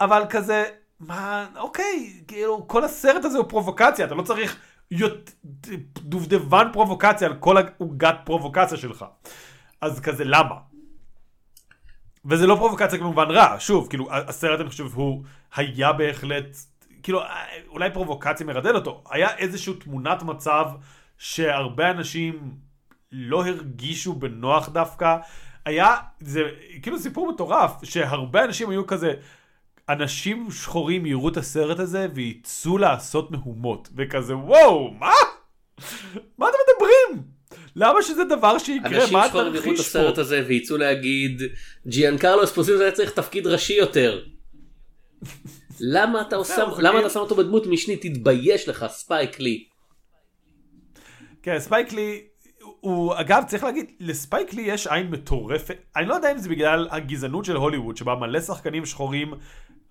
Speaker 2: אבל כזה, מה, אוקיי, כאילו, כל הסרט הזה הוא פרובוקציה, אתה לא צריך יות- דובדבן פרובוקציה על כל העוגת פרובוקציה שלך. אז כזה, למה? וזה לא פרובוקציה כמובן רע, שוב, כאילו, הסרט אני חושב הוא היה בהחלט, כאילו, אולי פרובוקציה מרדד אותו, היה איזושהי תמונת מצב שהרבה אנשים לא הרגישו בנוח דווקא, היה, זה כאילו סיפור מטורף, שהרבה אנשים היו כזה, אנשים שחורים יראו את הסרט הזה ויצאו לעשות מהומות, וכזה, וואו, מה? מה אתם מדברים? למה שזה דבר שיקרה?
Speaker 1: אנשים
Speaker 2: מה
Speaker 1: שכבר יראו את הסרט
Speaker 2: פה?
Speaker 1: הזה ויצאו להגיד ג'יאן קרלו אספוזיטו היה צריך תפקיד ראשי יותר. למה אתה
Speaker 2: כאילו-
Speaker 1: אתה שם אותו בדמות משנית תתבייש לך ספייק לי.
Speaker 2: כן, ספייק לי, הוא, אגב, צריך להגיד, לספייק לי יש עין מטורפת. אני לא יודע אם זה בגלל הגזענות של הוליווד, שבה מלא שחקנים שחורים,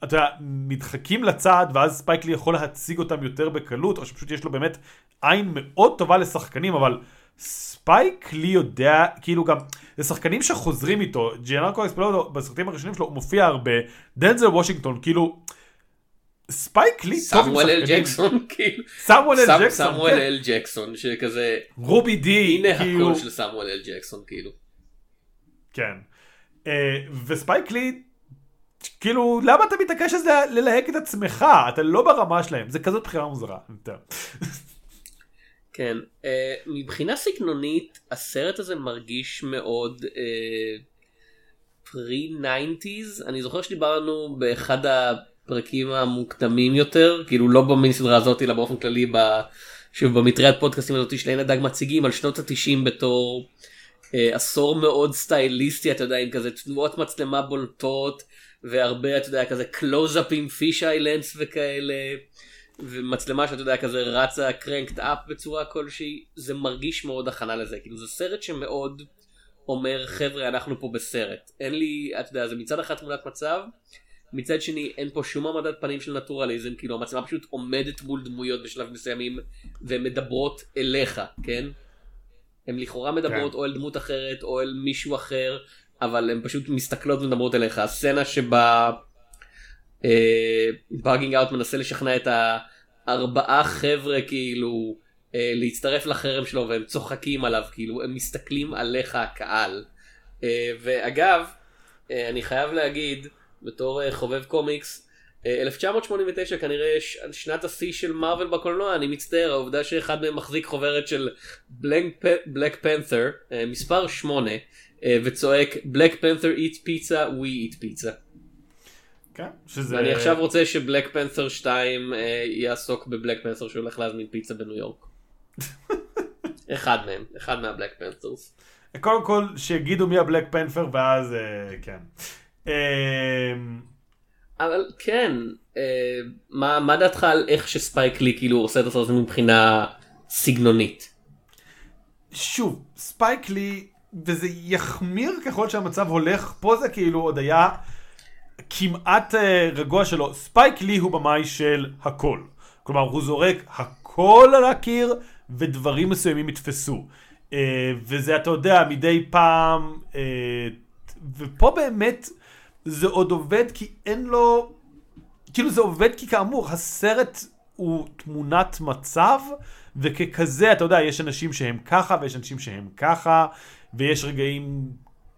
Speaker 2: אתה יודע, נדחקים לצד, ואז ספייק לי יכול להציג אותם יותר בקלות, או שפשוט יש לו באמת עין מאוד טובה לשחקנים, אבל ספייק לי יודע, כאילו גם, זה שחקנים שחוזרים איתו, ג'יאן קרלו אספוזיטו, בסרטים הראשונים שלו הוא מופיע הרבה, דנזל וושינגטון, כאילו, ספייק לי טוב
Speaker 1: סמואל אל. ג'קסון כאילו.
Speaker 2: סמואל אל ג'קסון,
Speaker 1: סמואל
Speaker 2: כן.
Speaker 1: אל ג'קסון שכזה
Speaker 2: רובי די,
Speaker 1: הנה
Speaker 2: כאילו,
Speaker 1: הקול של סמואל אל ג'קסון כאילו.
Speaker 2: כן. אה, וספייק לי, כאילו, למה אתה מתעקש לה- ללהק את עצמך? אתה לא ברמה שלהם, זה כזאת בחירה מוזרה.
Speaker 1: כן, אה, מבחינה סגנונית הסרט הזה מרגיש מאוד פרי 90's, אני זוכר שדיברנו באחד הפרקים המוקדמים יותר, כאילו לא במיני סדרה הזאת אלא באופן כללי ב... שוב במטריית פודקאסטים הזאת של עין הדג מציגים על שנות התשעים בתור אה, עשור מאוד סטייליסטי אתה יודע עם כזה תנועות מצלמה בולטות והרבה אתה יודע כזה קלוזאפים פיש איילנדס וכאלה. ומצלמה שאתה יודע כזה רצה קרנקד אפ בצורה כלשהי זה מרגיש מאוד הכנה לזה כאילו זה סרט שמאוד אומר חבר'ה אנחנו פה בסרט אין לי אתה יודע זה מצד אחד תמונת מצב מצד שני אין פה שום העמדת פנים של נטורליזם כאילו המצלמה פשוט עומדת מול דמויות בשלב מסוימים והן מדברות אליך כן. הן לכאורה מדברות
Speaker 2: כן.
Speaker 1: או אל דמות אחרת או אל מישהו אחר אבל הן פשוט מסתכלות ומדברות אליך הסצנה שבה באגינג אאוט מנסה לשכנע את הארבעה חבר'ה כאילו אה, להצטרף לחרם שלו והם צוחקים עליו כאילו הם מסתכלים עליך הקהל. אה, ואגב אה, אני חייב להגיד בתור אה, חובב קומיקס אה, 1989 כנראה ש- שנת השיא של מארוול בקולנוע אני מצטער העובדה שאחד מהם מחזיק חוברת של בלק פנת'ר מספר 8 אה, וצועק בלק פנת'ר eat pizza we eat pizza.
Speaker 2: כן, שזה...
Speaker 1: ואני עכשיו רוצה שבלק פנת'ר 2 אה, יעסוק בבלק פנת'ר שהולך להזמין פיצה בניו יורק. אחד מהם, אחד מהבלק פנת'רס.
Speaker 2: קודם כל שיגידו מי הבלק פנת'ר ואז אה, כן. אה,
Speaker 1: אבל כן, אה, מה, מה דעתך על איך שספייק לי כאילו עושה את הסרט הזה מבחינה סגנונית?
Speaker 2: שוב, ספייק לי, וזה יחמיר ככל שהמצב הולך, פה זה כאילו עוד היה כמעט אה, רגוע שלו. ספייק לי הוא במאי של הכל. כלומר, הוא זורק הכל על הקיר, ודברים מסוימים יתפסו. אה, וזה, אתה יודע, מדי פעם, ופה באמת זה עוד עובד כי אין לו, כאילו זה עובד כי כאמור, הסרט הוא תמונת מצב, וככזה, אתה יודע, יש אנשים שהם ככה, ויש אנשים שהם ככה, ויש רגעים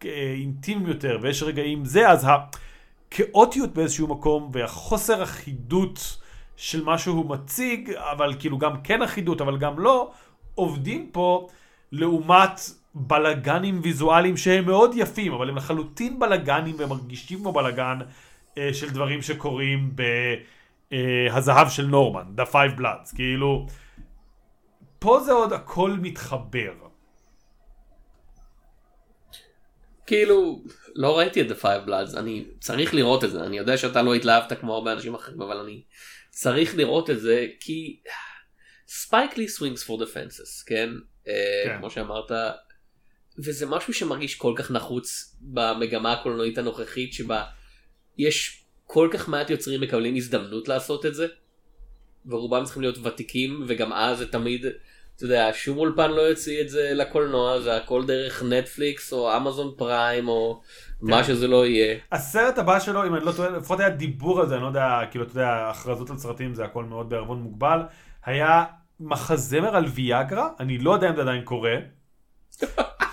Speaker 2: אה, אינטימיים יותר, ויש רגעים זה, אז הכאוטיות באיזשהו מקום, והחוסר אחידות של מה שהוא מציג, אבל כאילו גם כן אחידות, אבל גם לא, עובדים פה לעומת בלגנים ויזואליים שהם מאוד יפים, אבל הם לחלוטין בלגנים ומרגישים כמו בלגן אה, של דברים שקורים ב"הזהב של נורמן", The Five Bloods, כאילו, פה זה עוד הכל מתחבר.
Speaker 1: כאילו, לא ראיתי את The Five Bloods, אני צריך לראות את זה, אני יודע שאתה לא התלהבת כמו הרבה אנשים אחרים, אבל אני צריך לראות את זה, כי ספייק לי swings for the fences, כן?
Speaker 2: כן.
Speaker 1: כן. כמו שאמרת, וזה משהו שמרגיש כל כך נחוץ במגמה הקולנועית הנוכחית, שבה יש כל כך מעט יוצרים מקבלים הזדמנות לעשות את זה, ורובם צריכים להיות ותיקים, וגם אז זה תמיד, אתה יודע, שום אולפן לא יוציא את זה לקולנוע, זה הכל דרך נטפליקס או אמזון פריים או מה שזה לא יהיה.
Speaker 2: הסרט הבא שלו, אם אני לא טועה, לפחות היה דיבור על זה, אני לא יודע, כאילו, אתה יודע, הכרזות על סרטים זה הכל מאוד בערבון מוגבל, היה מחזמר על ויאגרה, אני לא יודע אם זה עדיין קורה.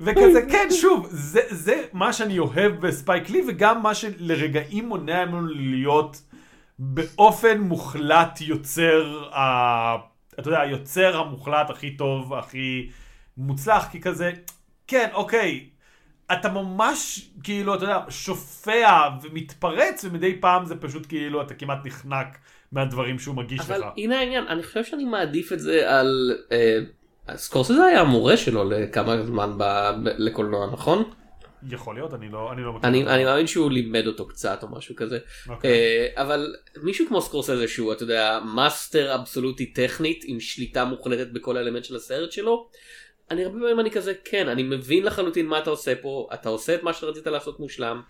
Speaker 2: וכזה, כן, שוב, זה, זה מה שאני אוהב בספייק לי, וגם מה שלרגעים מונע ממנו להיות באופן מוחלט יוצר, ה... אתה יודע, היוצר המוחלט הכי טוב, הכי מוצלח, כי כזה, כן, אוקיי, אתה ממש, כאילו, אתה יודע, שופע ומתפרץ, ומדי פעם זה פשוט כאילו, אתה כמעט נחנק מהדברים שהוא מגיש
Speaker 1: אבל
Speaker 2: לך.
Speaker 1: הנה העניין, אני חושב שאני מעדיף את זה על... אה, סקורסזה היה המורה שלו לכמה זמן ב, לקולנוע, נכון?
Speaker 2: יכול להיות, אני לא, אני לא מכיר.
Speaker 1: אני,
Speaker 2: אותו.
Speaker 1: אני מאמין שהוא לימד אותו קצת או משהו כזה.
Speaker 2: אוקיי.
Speaker 1: אה, אבל מישהו כמו סקורסזה שהוא, אתה יודע, master אבסולוטי טכנית עם שליטה מוחלטת בכל האלמנט של הסרט שלו. אני הרבה פעמים אני כזה, כן, אני מבין לחלוטין מה אתה עושה פה, אתה עושה את מה שרצית לעשות מושלם,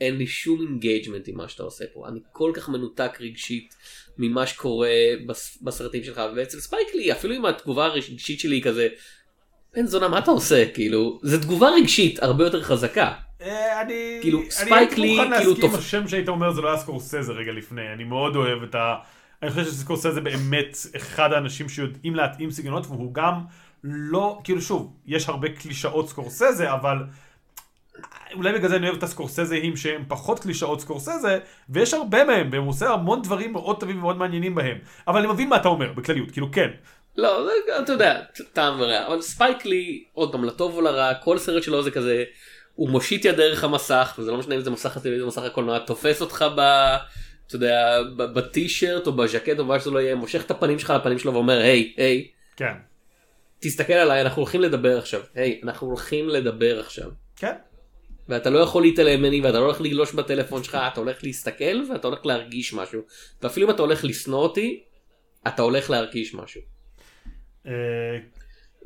Speaker 1: אין לי שום engagement עם מה שאתה עושה פה, אני כל כך מנותק רגשית ממה שקורה בס, בסרטים שלך, ואצל ספייק לי, אפילו אם התגובה הרגשית שלי היא כזה, בן זונה מה אתה עושה, כאילו, זו תגובה רגשית הרבה יותר חזקה.
Speaker 2: אה, אני...
Speaker 1: כאילו,
Speaker 2: אני
Speaker 1: ספייק
Speaker 2: הייתי
Speaker 1: לי,
Speaker 2: מוכן
Speaker 1: כאילו,
Speaker 2: להסכים,
Speaker 1: תופ-
Speaker 2: השם שהיית אומר זה לא היה סקורסזה רגע לפני, אני מאוד אוהב את ה... אני חושב שסקורסזה באמת אחד האנשים שיודעים להתאים סגנונות, והוא גם לא, כאילו שוב, יש הרבה קלישאות סקורסזה, אבל אולי בגלל זה אני אוהב את הסקורסזהים שהם פחות קלישאות סקורסזה, ויש הרבה מהם, והם עושה המון דברים מאוד טובים ומאוד מעניינים בהם. אבל אני מבין מה אתה אומר, בכלליות, כאילו כן.
Speaker 1: לא, זה, אתה יודע, טעם ורע, אבל ספייק לי, עוד פעם, לטוב או לרע, כל סרט שלו זה כזה, הוא מושיט יד דרך המסך, וזה לא משנה אם זה מסך הטלוויזיה או מסך הקולנוע, תופס אותך ב... אתה יודע, בטישרט או בז'קט או מה שזה לא יהיה, מושך את הפנים שלך לפנים שלו ואומר, היי, היי,
Speaker 2: כן.
Speaker 1: תסתכל עליי, אנחנו הולכים לדבר עכשיו, היי, אנחנו הולכים לדבר עכשיו.
Speaker 2: כן.
Speaker 1: ואתה לא יכול להתעלם ממני ואתה לא הולך לגלוש בטלפון שלך, אתה הולך להסתכל ואתה הולך להרגיש משהו. ואפילו אם אתה הולך לשנוא אותי, אתה הולך להרגיש משהו.
Speaker 2: אה,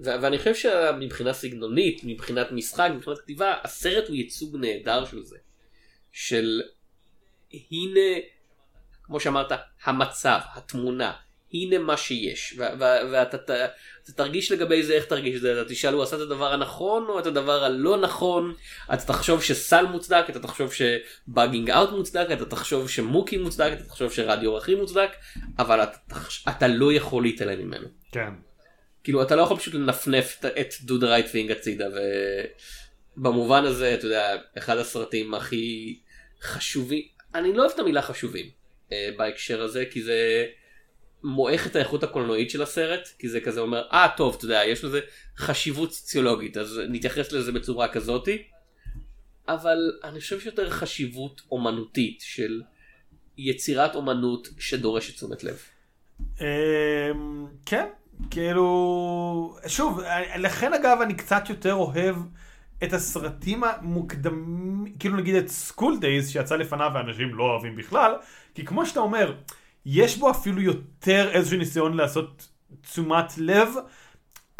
Speaker 1: ואני חושב שמבחינה סגנונית, מבחינת משחק, מבחינת כתיבה, הסרט הוא ייצוג נהדר של זה. של הנה, כמו שאמרת, המצב, התמונה, הנה מה שיש, ו- ו- ואתה תרגיש לגבי זה איך תרגיש את זה, אתה תשאל הוא עשה את הדבר הנכון או את הדבר הלא נכון, אתה תחשוב שסל מוצדק, אתה תחשוב שבאגינג אאוט מוצדק, אתה תחשוב שמוקי מוצדק, אתה תחשוב שרדיו רכי מוצדק, אבל אתה, תחש- אתה לא יכול להתעלם ממנו.
Speaker 2: כן.
Speaker 1: כאילו אתה לא יכול פשוט לנפנף את- את do the right thing הצידה ובמובן הזה אתה יודע אחד הסרטים הכי חשובים אני לא אוהב את המילה חשובים אה, בהקשר הזה כי זה מועך את האיכות הקולנועית של הסרט כי זה כזה אומר אה טוב אתה יודע יש לזה חשיבות סוציולוגית אז נתייחס לזה בצורה כזאתי אבל אני חושב שיותר חשיבות אומנותית של יצירת אומנות שדורשת תשומת לב.
Speaker 2: אמ, כן, כאילו, שוב, לכן אגב אני קצת יותר אוהב את הסרטים המוקדמים, כאילו נגיד את סקול דייז שיצא לפניו ואנשים לא אוהבים בכלל, כי כמו שאתה אומר, יש בו אפילו יותר איזשהו ניסיון לעשות תשומת לב,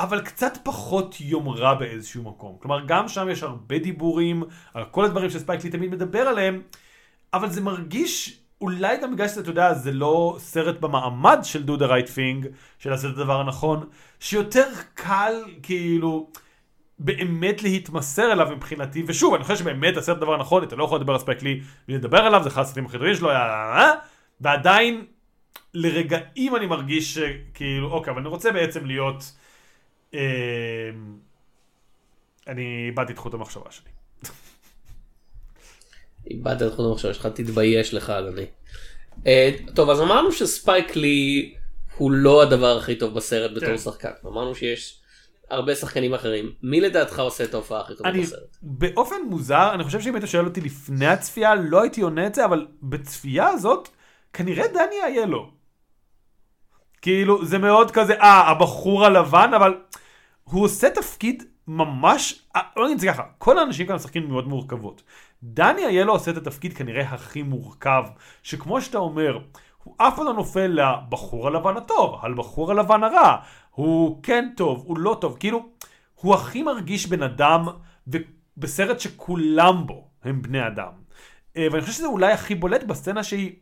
Speaker 2: אבל קצת פחות יומרה באיזשהו מקום. כלומר, גם שם יש הרבה דיבורים על כל הדברים שספייק לי תמיד מדבר עליהם, אבל זה מרגיש, אולי גם בגלל שאתה יודע, זה לא סרט במעמד של do the right של לעשות את הדבר הנכון, שיותר קל, כאילו, באמת להתמסר אליו מבחינתי, ושוב, אני חושב שבאמת את הדבר הנכון, אתה לא יכול לדבר על ספייק לי בלי לדבר עליו, זה אחד הסרטים הכי טובים שלו, אה, ועדיין, לרגעים אני מרגיש שכאילו, אוקיי, אבל אני רוצה בעצם להיות, אה, אני איבדתי את חוט המחשבה שלי.
Speaker 1: איבדת את חוט המחשבה שלך, תתבייש לך אדוני. אה, טוב אז אמרנו שספייק לי הוא לא הדבר הכי טוב בסרט בתור
Speaker 2: כן.
Speaker 1: שחקן. אמרנו שיש הרבה שחקנים אחרים. מי לדעתך עושה את ההופעה הכי טובה
Speaker 2: אני,
Speaker 1: בסרט?
Speaker 2: באופן מוזר, אני חושב שאם היית שואל אותי לפני הצפייה, לא הייתי עונה את זה, אבל בצפייה הזאת, כנראה דני איילו. כאילו, זה מאוד כזה, אה, הבחור הלבן, אבל הוא עושה תפקיד ממש, אה, לא נגיד את זה ככה, כל האנשים כאן משחקים מאוד מורכבות. דני איילו עושה את התפקיד כנראה הכי מורכב, שכמו שאתה אומר, הוא אף פעם לא נופל לבחור הלבן הטוב, על בחור הלבן הרע. הוא כן טוב, הוא לא טוב, כאילו, הוא הכי מרגיש בן אדם בסרט שכולם בו הם בני אדם. אה, ואני חושב שזה אולי הכי בולט בסצנה שהיא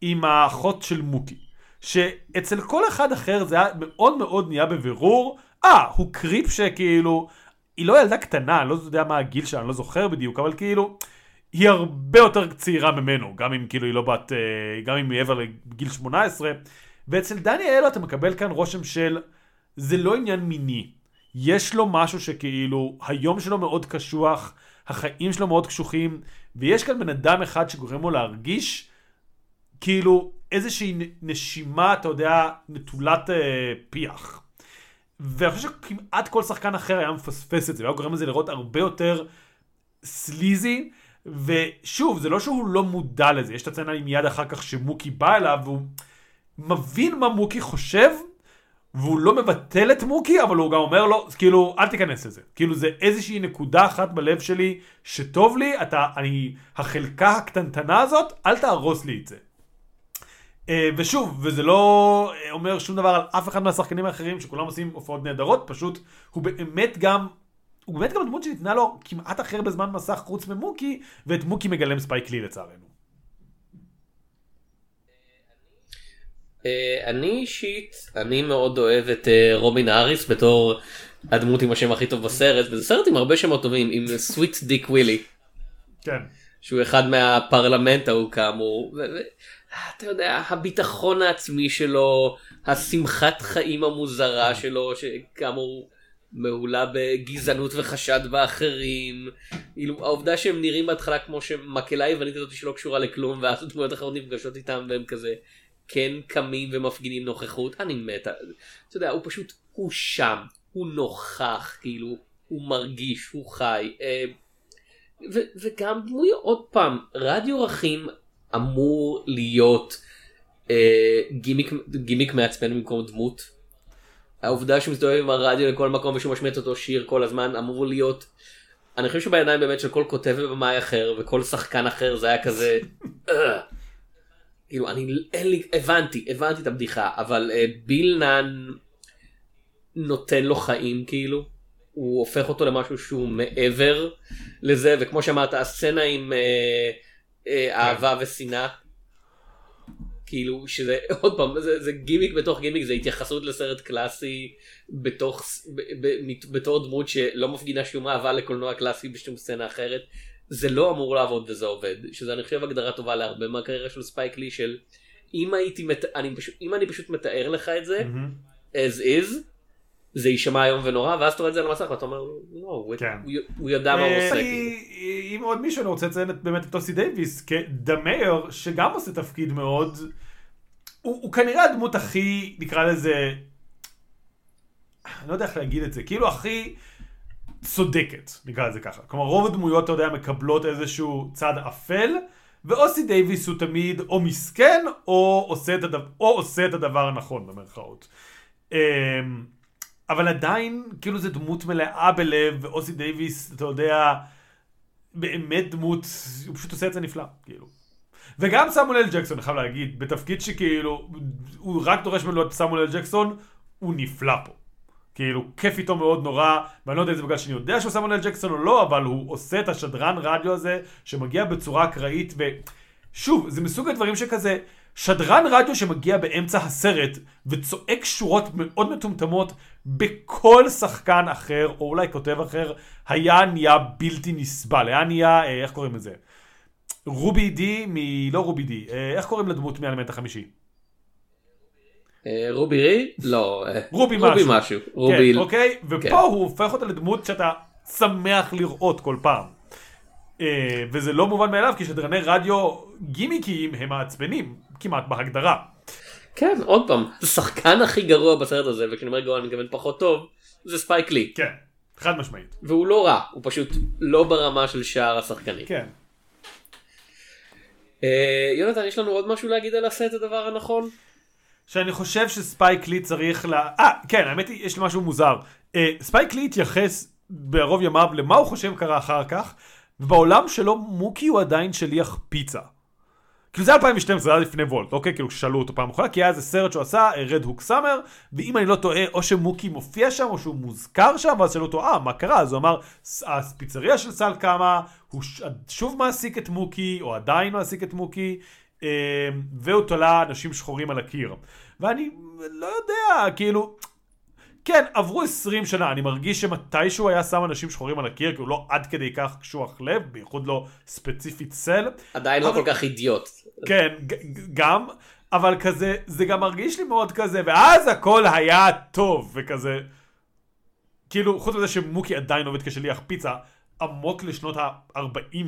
Speaker 2: עם האחות של מוקי. שאצל כל אחד אחר זה היה מאוד מאוד נהיה בבירור, אה, הוא קריפ שכאילו, היא לא ילדה קטנה, אני לא יודע מה הגיל שלה, אני לא זוכר בדיוק, אבל כאילו, היא הרבה יותר צעירה ממנו, גם אם כאילו היא לא בת, אה, גם אם היא מעבר לגיל 18. ואצל דני אילו אתה מקבל כאן רושם של, זה לא עניין מיני. יש לו משהו שכאילו, היום שלו מאוד קשוח, החיים שלו מאוד קשוחים, ויש כאן בן אדם אחד שגורם לו להרגיש כאילו איזושהי נשימה, אתה יודע, נטולת אה, פיח. ואני חושב שכמעט כל שחקן אחר היה מפספס את זה, והיה גורם לזה לראות הרבה יותר סליזי, ושוב, זה לא שהוא לא מודע לזה, יש את הצצנה עם יד אחר כך שמוקי בא אליו, והוא מבין מה מוקי חושב, והוא לא מבטל את מוקי, אבל הוא גם אומר לו, כאילו, אל תיכנס לזה. כאילו, זה איזושהי נקודה אחת בלב שלי שטוב לי, אתה, אני, החלקה הקטנטנה הזאת, אל תהרוס לי את זה. אה, ושוב, וזה לא אה, אומר שום דבר על אף אחד מהשחקנים האחרים שכולם עושים הופעות נהדרות, פשוט הוא באמת גם, הוא באמת גם דמות שניתנה לו כמעט הכי הרבה זמן מסך חוץ ממוקי, ואת מוקי מגלם ספייק לי לצערנו.
Speaker 1: אה, אני אישית, אני מאוד אוהב את רובין האריס בתור הדמות עם השם הכי טוב בסרט, וזה סרט עם הרבה שמות טובים, עם סוויט דיק ווילי,
Speaker 2: כן.
Speaker 1: שהוא אחד מהפרלמנט ההוא כאמור. אתה יודע, הביטחון העצמי שלו, השמחת חיים המוזרה שלו, שכאמור מהולה בגזענות וחשד באחרים, העובדה שהם נראים בהתחלה כמו שמקהלה היוונית הזאת שלא קשורה לכלום, ואז דמויות אחרות נפגשות איתם והם כזה כן קמים ומפגינים נוכחות, אני מת. אתה יודע, הוא פשוט, הוא שם, הוא נוכח, כאילו, הוא מרגיש, הוא חי. אה, ו- וגם דמויות, עוד פעם, רדיו רכים אמור להיות אה, גימיק, גימיק מעצבן במקום דמות. העובדה שהוא מסתובב עם הרדיו לכל מקום ושהוא משמיע את אותו שיר כל הזמן אמור להיות. אני חושב שבידיים באמת של כל כותב ובמאי אחר וכל שחקן אחר זה היה כזה. "אה". כאילו אני אין לי הבנתי הבנתי את הבדיחה אבל אה, ביל נאן נותן לו חיים כאילו הוא הופך אותו למשהו שהוא מעבר לזה, וכמו שאמרת, הסצנה עם אה, אהבה ושנאה, כאילו שזה, עוד פעם, זה, זה גימיק בתוך גימיק, זה התייחסות לסרט קלאסי בתוך, ב, ב, בתור דמות שלא מפגינה שום אהבה לקולנוע קלאסי בשום סצנה אחרת. זה לא אמור לעבוד וזה עובד, שזה אני חושב הגדרה טובה להרבה מהקריירה של ספייק לי של אם הייתי, מת... אני פשוט, אם אני פשוט מתאר לך את זה, as is, זה יישמע איום ונורא, ואז אתה רואה את זה על המסך ואתה אומר, לא, הוא-
Speaker 2: כן.
Speaker 1: ידע מה הוא
Speaker 2: אה,
Speaker 1: עושה.
Speaker 2: אם עוד מישהו אני רוצה לציין באמת את אוסי דייוויס כדמייר שגם עושה תפקיד מאוד הוא, הוא כנראה הדמות הכי נקרא לזה אני לא יודע איך להגיד את זה כאילו הכי צודקת נקרא לזה ככה כלומר רוב הדמויות אתה יודע מקבלות איזשהו צד אפל ואוסי דייוויס הוא תמיד או מסכן או עושה את הדבר, או עושה את הדבר הנכון במרכאות. אבל עדיין כאילו זה דמות מלאה בלב ואוסי דייוויס אתה יודע באמת דמות הוא פשוט עושה את זה נפלא כאילו. וגם סמואל אל ג'קסון אני חייב להגיד בתפקיד שכאילו הוא רק דורש ממנו להיות סמואל אל ג'קסון הוא נפלא פה. כאילו כיף איתו מאוד נורא ואני לא יודע אם זה בגלל שאני יודע שהוא סמואל אל ג'קסון או לא אבל הוא עושה את השדרן רדיו הזה שמגיע בצורה אקראית ושוב זה מסוג הדברים שכזה שדרן רדיו שמגיע באמצע הסרט וצועק שורות מאוד מטומטמות בכל שחקן אחר או אולי כותב אחר היה נהיה בלתי נסבל היה נהיה אה, איך קוראים לזה רובי די מ... לא רובי די אה, איך קוראים לדמות מהאלמנט החמישי
Speaker 1: אה, רובי רי? לא.
Speaker 2: רובי
Speaker 1: רובי
Speaker 2: משהו.
Speaker 1: משהו. רובי...
Speaker 2: כן, אוקיי? ופה
Speaker 1: כן.
Speaker 2: הוא הופך אותה לדמות שאתה שמח לראות כל פעם. אה, וזה לא מובן מאליו, כי שדרני רדיו גימיקיים הם מעצבנים, כמעט בהגדרה.
Speaker 1: כן, עוד פעם, השחקן הכי גרוע בסרט הזה, וכשאני אומר גרוע אני מתכוון פחות טוב, זה ספייק לי.
Speaker 2: כן, חד משמעית.
Speaker 1: והוא לא רע, הוא פשוט לא ברמה של שאר השחקנים.
Speaker 2: כן.
Speaker 1: אה, יונתן, יש לנו עוד משהו להגיד על את הדבר הנכון?
Speaker 2: שאני חושב שספייק לי צריך ל... אה, כן, האמת היא, יש לי משהו מוזר. אה, ספייק לי התייחס בערוב ימיו למה הוא חושב קרה אחר כך, ובעולם שלו מוקי הוא עדיין שליח פיצה. כאילו זה 2012, זה היה לפני וולט, אוקיי? כאילו כששאלו אותו פעם אחרונה, כי היה איזה סרט שהוא עשה, Red Hook Summer, ואם אני לא טועה, או שמוקי מופיע שם, או שהוא מוזכר שם, ואז שאלו אותו, אה, מה קרה? אז הוא אמר, "ס- הפיצריה של סל קמה, הוא ש- שוב מעסיק את מוקי, או עדיין מעסיק את מוקי, אה, והוא תולה אנשים שחורים על הקיר. ואני לא יודע, כאילו... כן, עברו 20 שנה, אני מרגיש שמתישהו היה שם אנשים שחורים על הקיר, כי הוא לא עד כדי כך קשוח לב, בייחוד לא ספציפית סל.
Speaker 1: עדיין לא
Speaker 2: אבל-
Speaker 1: כל כך אידיוט.
Speaker 2: כן, גם, אבל כזה, זה גם מרגיש לי מאוד כזה, ואז הכל היה טוב, וכזה, כאילו, חוץ מזה שמוקי עדיין עובד כשליח פיצה, עמוק לשנות ה-40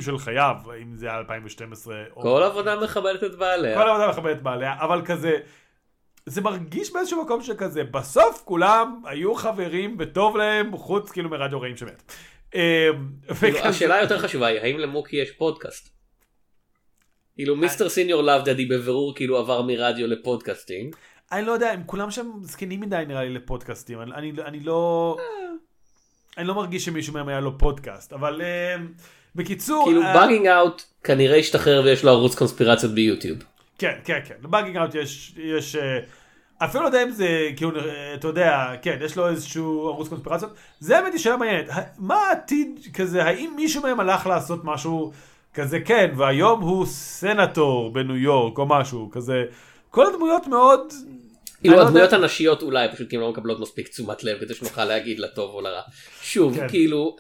Speaker 2: של חייו, אם זה היה 2012 או...
Speaker 1: כל עבודה מכבדת את בעליה.
Speaker 2: כל העבודה מכבדת בעליה, אבל כזה, זה מרגיש באיזשהו מקום שכזה, בסוף כולם היו חברים וטוב להם, חוץ כאילו מרדיו רחים שמת. אמ,
Speaker 1: כאילו, השאלה היותר חשובה היא, האם למוקי יש פודקאסט? כאילו Mister Señor Love Daddy בבירור כאילו עבר מרדיו ל podcasting.
Speaker 2: אני לא יודע, הם כולם שם זקנים מדי נראה לי לפודקאסטים, אני, אני, אני לא... אני לא מרגיש שמישהו מהם היה לו פודקאסט, אבל אה, בקיצור...
Speaker 1: כאילו
Speaker 2: אה,
Speaker 1: Buggin' Out כנראה השתחרר ויש לו ערוץ קונספירציות ביוטיוב.
Speaker 2: כן, כן, כן, לבאגינג אאוט יש, יש אה, אפילו לא יודע אם זה, כאילו, אה, אתה יודע, כן, יש לו איזשהו ערוץ קונספירציות, זה האמת היא שאלה מעניינת, מה העתיד כזה, האם מישהו מהם הלך לעשות משהו כזה, כן, והיום הוא סנטור בניו יורק או משהו, כזה, כל הדמויות מאוד...
Speaker 1: כאילו הדמויות הנשיות אולי פשוט כי הן לא מקבלות מספיק תשומת לב כדי שנוכל להגיד לטוב או לרע. שוב
Speaker 2: כן.
Speaker 1: כאילו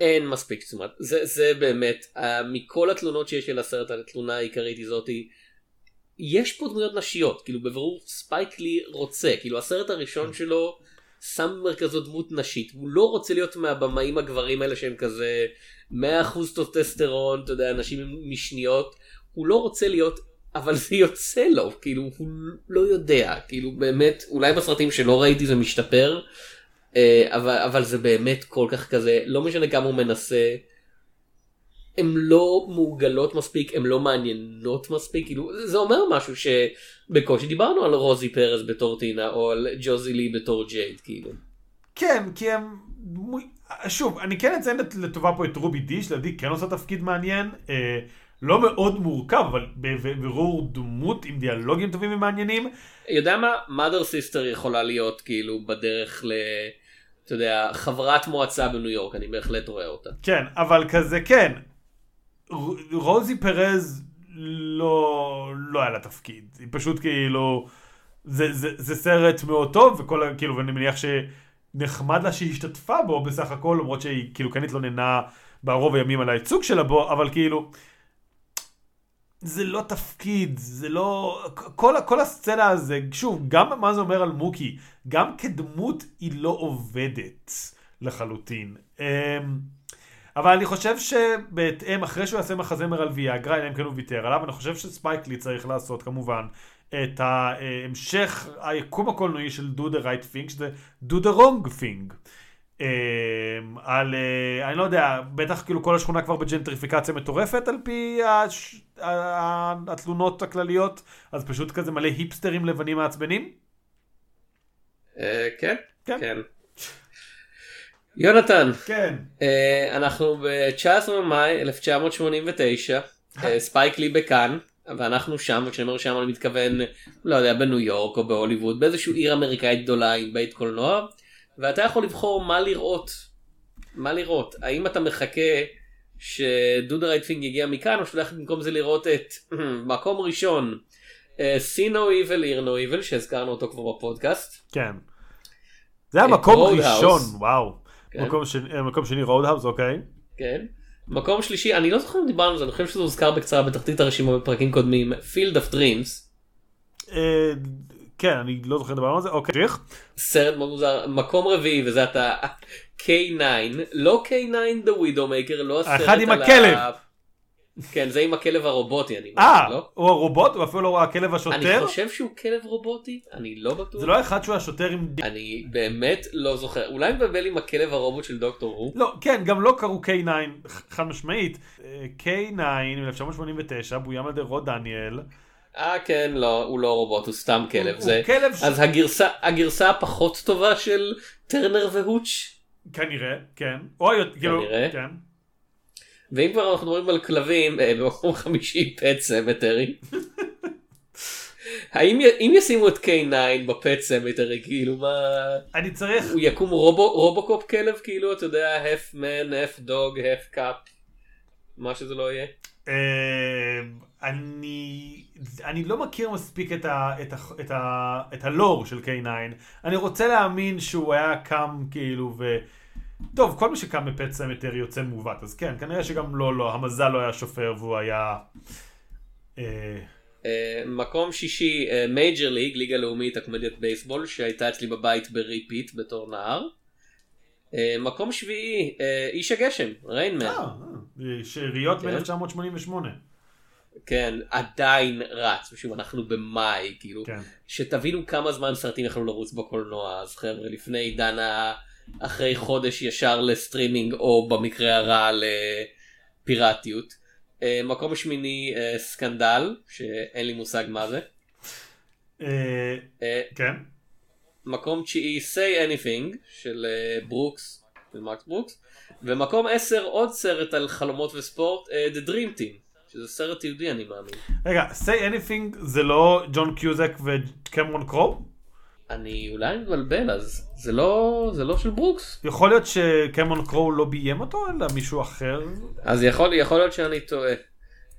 Speaker 1: אין מספיק תשומת זה זה באמת אה, מכל התלונות שיש לי לסרט התלונה העיקרית היא זאתי. יש פה דמויות נשיות כאילו בבירור ספייק לי רוצה כאילו הסרט הראשון שלו שם במרכזו דמות נשית הוא לא רוצה להיות מהבמאים הגברים האלה שהם כזה 100% טוסטסטרון אתה יודע הנשים הן משניות הוא לא רוצה להיות אבל זה יוצא לו כאילו הוא לא יודע כאילו באמת אולי בסרטים שלא ראיתי זה משתפר אבל אבל זה באמת כל כך כזה לא משנה כמה הוא מנסה. הן לא מעוגלות מספיק הן לא מעניינות מספיק כאילו זה אומר משהו שבקושי דיברנו על רוזי פרס בתור טינה או על ג'וזי לי בתור ג'ייד כאילו.
Speaker 2: כן, כי הם... שוב, אני כן אציין לט- לטובה פה את רובי די, שלדעתי כן עושה תפקיד מעניין. אה, לא מאוד מורכב, אבל בבירור דמות עם דיאלוגים טובים ומעניינים.
Speaker 1: יודע מה? mother sister יכולה להיות כאילו בדרך ל... אתה יודע, חברת מועצה בניו יורק, אני בהחלט רואה אותה.
Speaker 2: כן, אבל כזה כן. רוזי פרז לא, לא היה לה תפקיד. היא פשוט כאילו... זה, זה, זה סרט מאוד טוב, וכל. כאילו, ואני מניח שנחמד לה שהיא השתתפה בו בסך הכל, למרות שהיא כאילו כן התלוננה ברוב הימים על הייצוג שלה בו, אבל כאילו... זה לא תפקיד, זה לא... כל, כל הסצנה הזה, שוב, גם מה זה אומר על מוקי, גם כדמות היא לא עובדת לחלוטין. אמ, אבל אני חושב שבהתאם, אחרי שהוא יעשה מחזמר על ויאגרה, אלא אם כן הוא ויתר עליו, אני חושב שספייק לי צריך לעשות כמובן את ההמשך היקום הקולנועי של do the right thing, שזה do the wrong. אמ, על, אה, אני לא יודע, בטח כאילו כל השכונה כבר בג'נטריפיקציה מטורפת על פי הש... התלונות הכלליות, אז פשוט כזה מלא היפסטרים לבנים מעצבנים.
Speaker 1: אה, כן,
Speaker 2: כן.
Speaker 1: כן. יונתן,
Speaker 2: כן.
Speaker 1: אה, אנחנו ב-19 במאי 1989, אה, ספייק לי בקאן, ואנחנו שם, וכשאני אומר שם אני מתכוון, לא יודע, בניו יורק או בהוליווד, באיזושהי עיר אמריקאית גדולה עם בית קולנוע, ואתה יכול לבחור מה לראות. מה לראות? האם אתה מחכה ש Do the Right Thing יגיע מקאן, או הולך במקום זה לראות את מקום ראשון, אה, See No Evil, Hear No Evil, שהזכרנו אותו כבר בפודקאסט.
Speaker 2: כן. זה היה מקום
Speaker 1: Road House.
Speaker 2: ראשון, וואו.
Speaker 1: כן.
Speaker 2: מקום שני- אה, מקום שני Road House, אוקיי.
Speaker 1: כן. מקום שלישי, אני לא זוכר אם דיברנו על זה, אני חושב שזה הוזכר בקצרה בתחתית הרשימה בפרקים קודמים, Field of Dreams,
Speaker 2: אה, כן, אני לא זוכר לדבר על זה, אוקיי. תמשיך.
Speaker 1: סרט מאוד מוזר, מקום רביעי וזה אתה K9, לא K9 The Widowmaker, לא הסרט
Speaker 2: האחר עם
Speaker 1: על
Speaker 2: הכלב.
Speaker 1: ה... כן, זה עם הכלב הרובוטי, אני
Speaker 2: אה,
Speaker 1: מבין, לא?
Speaker 2: הוא הרובוט, הוא אפילו לא הכלב
Speaker 1: אני
Speaker 2: השוטר.
Speaker 1: חושב שהוא כלב רובוטי, אני לא בטוח.
Speaker 2: זה לא האחד שהוא השוטר עם...
Speaker 1: אני באמת לא זוכר, אולי מבלבל עם הכלב הרובוט של דוקטור הו?
Speaker 2: לא, כן, גם לא קראו K9, חד משמעית. אה, K9 מ-1989, בוים על ידי רוד דניאל.
Speaker 1: אה כן, לא, הוא לא רובוט, הוא סתם כלב.
Speaker 2: הוא
Speaker 1: זה...
Speaker 2: כלב ש-
Speaker 1: אז הגרסה, הגרסה הפחות טובה של טרנר והוץ'?
Speaker 2: כנראה, כן. או כאילו,
Speaker 1: כנראה.
Speaker 2: כן.
Speaker 1: ואם כבר אנחנו מדברים על כלבים, אה, במקום חמישי Pet Sematary. האם אם ישימו את K9 ב Pet Sematary, כאילו מה...
Speaker 2: אני צריך...
Speaker 1: הוא יקום רובו, רובוקופ כלב, כאילו, אתה יודע, half man, half dog, half cop, מה שזה לא יהיה.
Speaker 2: אה, אני, אני לא מכיר מספיק את, ה, את, ה, את, ה, את הלור של K9. אני רוצה להאמין שהוא היה קם כאילו ו... טוב, כל מי שקם ב Pet Sematary יוצא מעוות, אז כן, כנראה שגם לא, לא, המזל לא היה שופר והוא היה... אה,
Speaker 1: אה, מקום שישי, Major League, ליגה לאומית, הקומדיית בייסבול, שהייתה אצלי בבית ב repeat בתור נער. אה, מקום שביעי, אה, איש הגשם, Rain Man.
Speaker 2: אה, אה, שאריות
Speaker 1: כן.
Speaker 2: מ-1988.
Speaker 1: כן, עדיין רץ, ושוב, אנחנו במאי, כאילו,
Speaker 2: כן.
Speaker 1: שתבינו כמה זמן סרטים יכלו לרוץ בקולנוע, אז חבר'ה, לפני עידן ה... אחרי חודש ישר לסטרימינג, או במקרה הרע לפיראטיות. אה, מקום שמיני, אה, Scandal, שאין לי מושג מה זה.
Speaker 2: אה, כן.
Speaker 1: מקום תשיעי, say anything, של ברוקס, של מקס ברוקס. ומקום עשר, עוד סרט על חלומות וספורט, The Dream Team, שזה סרט יהודי אני מאמין.
Speaker 2: רגע, say anything זה לא ג'ון קיוזק וקמרון קרו?
Speaker 1: אני אולי מבלבל אז זה לא זה לא של ברוקס
Speaker 2: יכול להיות שקמרון קרו לא ביים אותו, אלא מישהו אחר?
Speaker 1: אז יכול יכול להיות שאני טועה.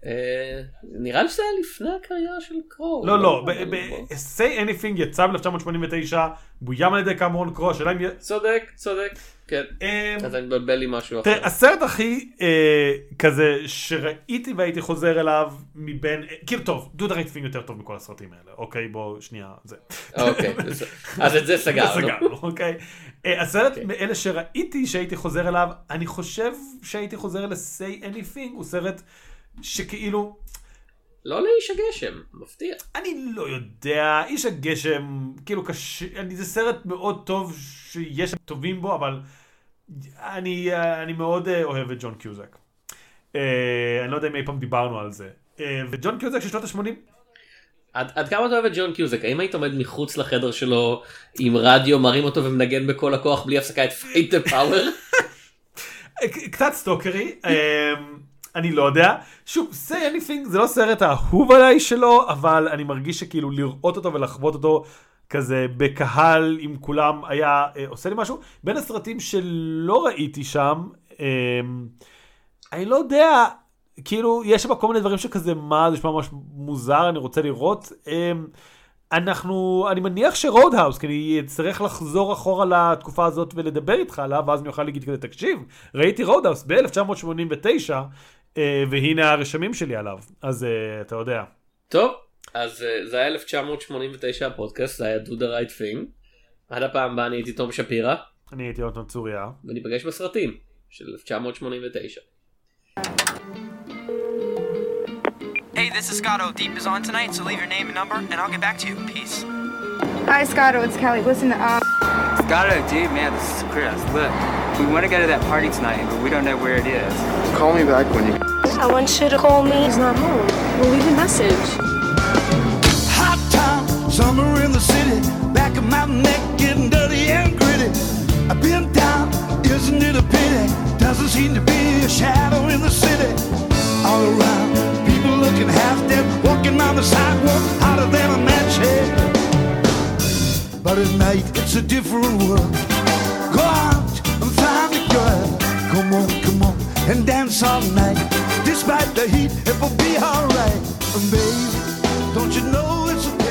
Speaker 1: אה, נראה לי שזה היה לפני הקריירה של קרו.
Speaker 2: לא, לא,
Speaker 1: אבל
Speaker 2: ב- say anything יצא ב-1989, בוים על ידי קמרון קרו, השאלה אם...
Speaker 1: צודק צודק כן.
Speaker 2: אמ,
Speaker 1: אז אני מבלבל עם משהו אחר.
Speaker 2: תראה, הסרט הכי אה, כזה שראיתי והייתי חוזר אליו מבין, כאילו טוב, Do the Right Thing יותר טוב מכל הסרטים האלה, אוקיי? בוא שנייה, זה.
Speaker 1: אוקיי. אז את זה סגרנו.
Speaker 2: סגרנו, אוקיי? אה, הסרט
Speaker 1: אוקיי.
Speaker 2: מאלה שראיתי שהייתי חוזר אליו, אני חושב שהייתי חוזר ל-say anything, הוא סרט שכאילו,
Speaker 1: לא לאיש הגשם מפתיע.
Speaker 2: אני לא יודע, איש הגשם, כאילו קשה, אני, זה סרט מאוד טוב שיש טובים בו, אבל אני, אה, אני מאוד אה, אוהב את ג'ון קיוסאק. אה, אני לא יודע אם אי פעם דיברנו על זה. אה, וג'ון קיוסאק של שנות ה-80,
Speaker 1: עד, עד כמה אתה אוהב את ג'ון קיוסאק? האם היית עומד מחוץ לחדר שלו עם רדיו, מרים אותו ומנגן בכל הכוח בלי הפסקה את Fight the
Speaker 2: Power? קצת סטוקרי, אה, אני לא יודע. שוב, say anything זה לא סרט האהוב עליי שלו, אבל אני מרגיש שכאילו לראות אותו ולחוות אותו כזה בקהל עם כולם היה אה, עושה לי משהו. בין הסרטים שלא ראיתי שם, אה, אני לא יודע, כאילו, יש שם כל מיני דברים שכזה, מה, זה נשמע ממש מוזר, אני רוצה לראות. אה, אנחנו, אני מניח ש Road House, כי אני אצטרך לחזור אחורה לתקופה הזאת ולדבר איתך עליו, ואז אני אוכל להגיד כזה, תקשיב, ראיתי Road House ב-1989, אה, והנה הרשמים שלי עליו, אז אה, אתה יודע.
Speaker 1: טוב, אז אה, זה היה 1989 הפודקאסט, זה היה do the right thing. עד הפעם הבאה אני הייתי תום שפירא,
Speaker 2: אני הייתי יונתן צוריה.
Speaker 1: וניפגש בסרטים של 1989.
Speaker 3: Hey, this is Scotto. Deep is on tonight, so leave your name and number, and I'll get back to you. Peace.
Speaker 4: Hi, Scotto. It's Kelly. Listen, um,
Speaker 5: Scotto, dude, man, this is Chris. Look, we want to go to that party tonight, but we don't know where it is.
Speaker 6: Call me back when you.
Speaker 7: I want you to call me. He's not home. We'll leave a message.
Speaker 8: Hot town, summer in the city. Back of my neck getting dirty and gritty. I've been down, isn't it a pity? Doesn't seem to be a shadow in the city. All around, people looking half dead, walking on the sidewalk, hotter than a match head. But at night, it's a different world. Go out Come on, come on, and dance all night. Despite the heat, it will be alright. Baby, don't you know it's a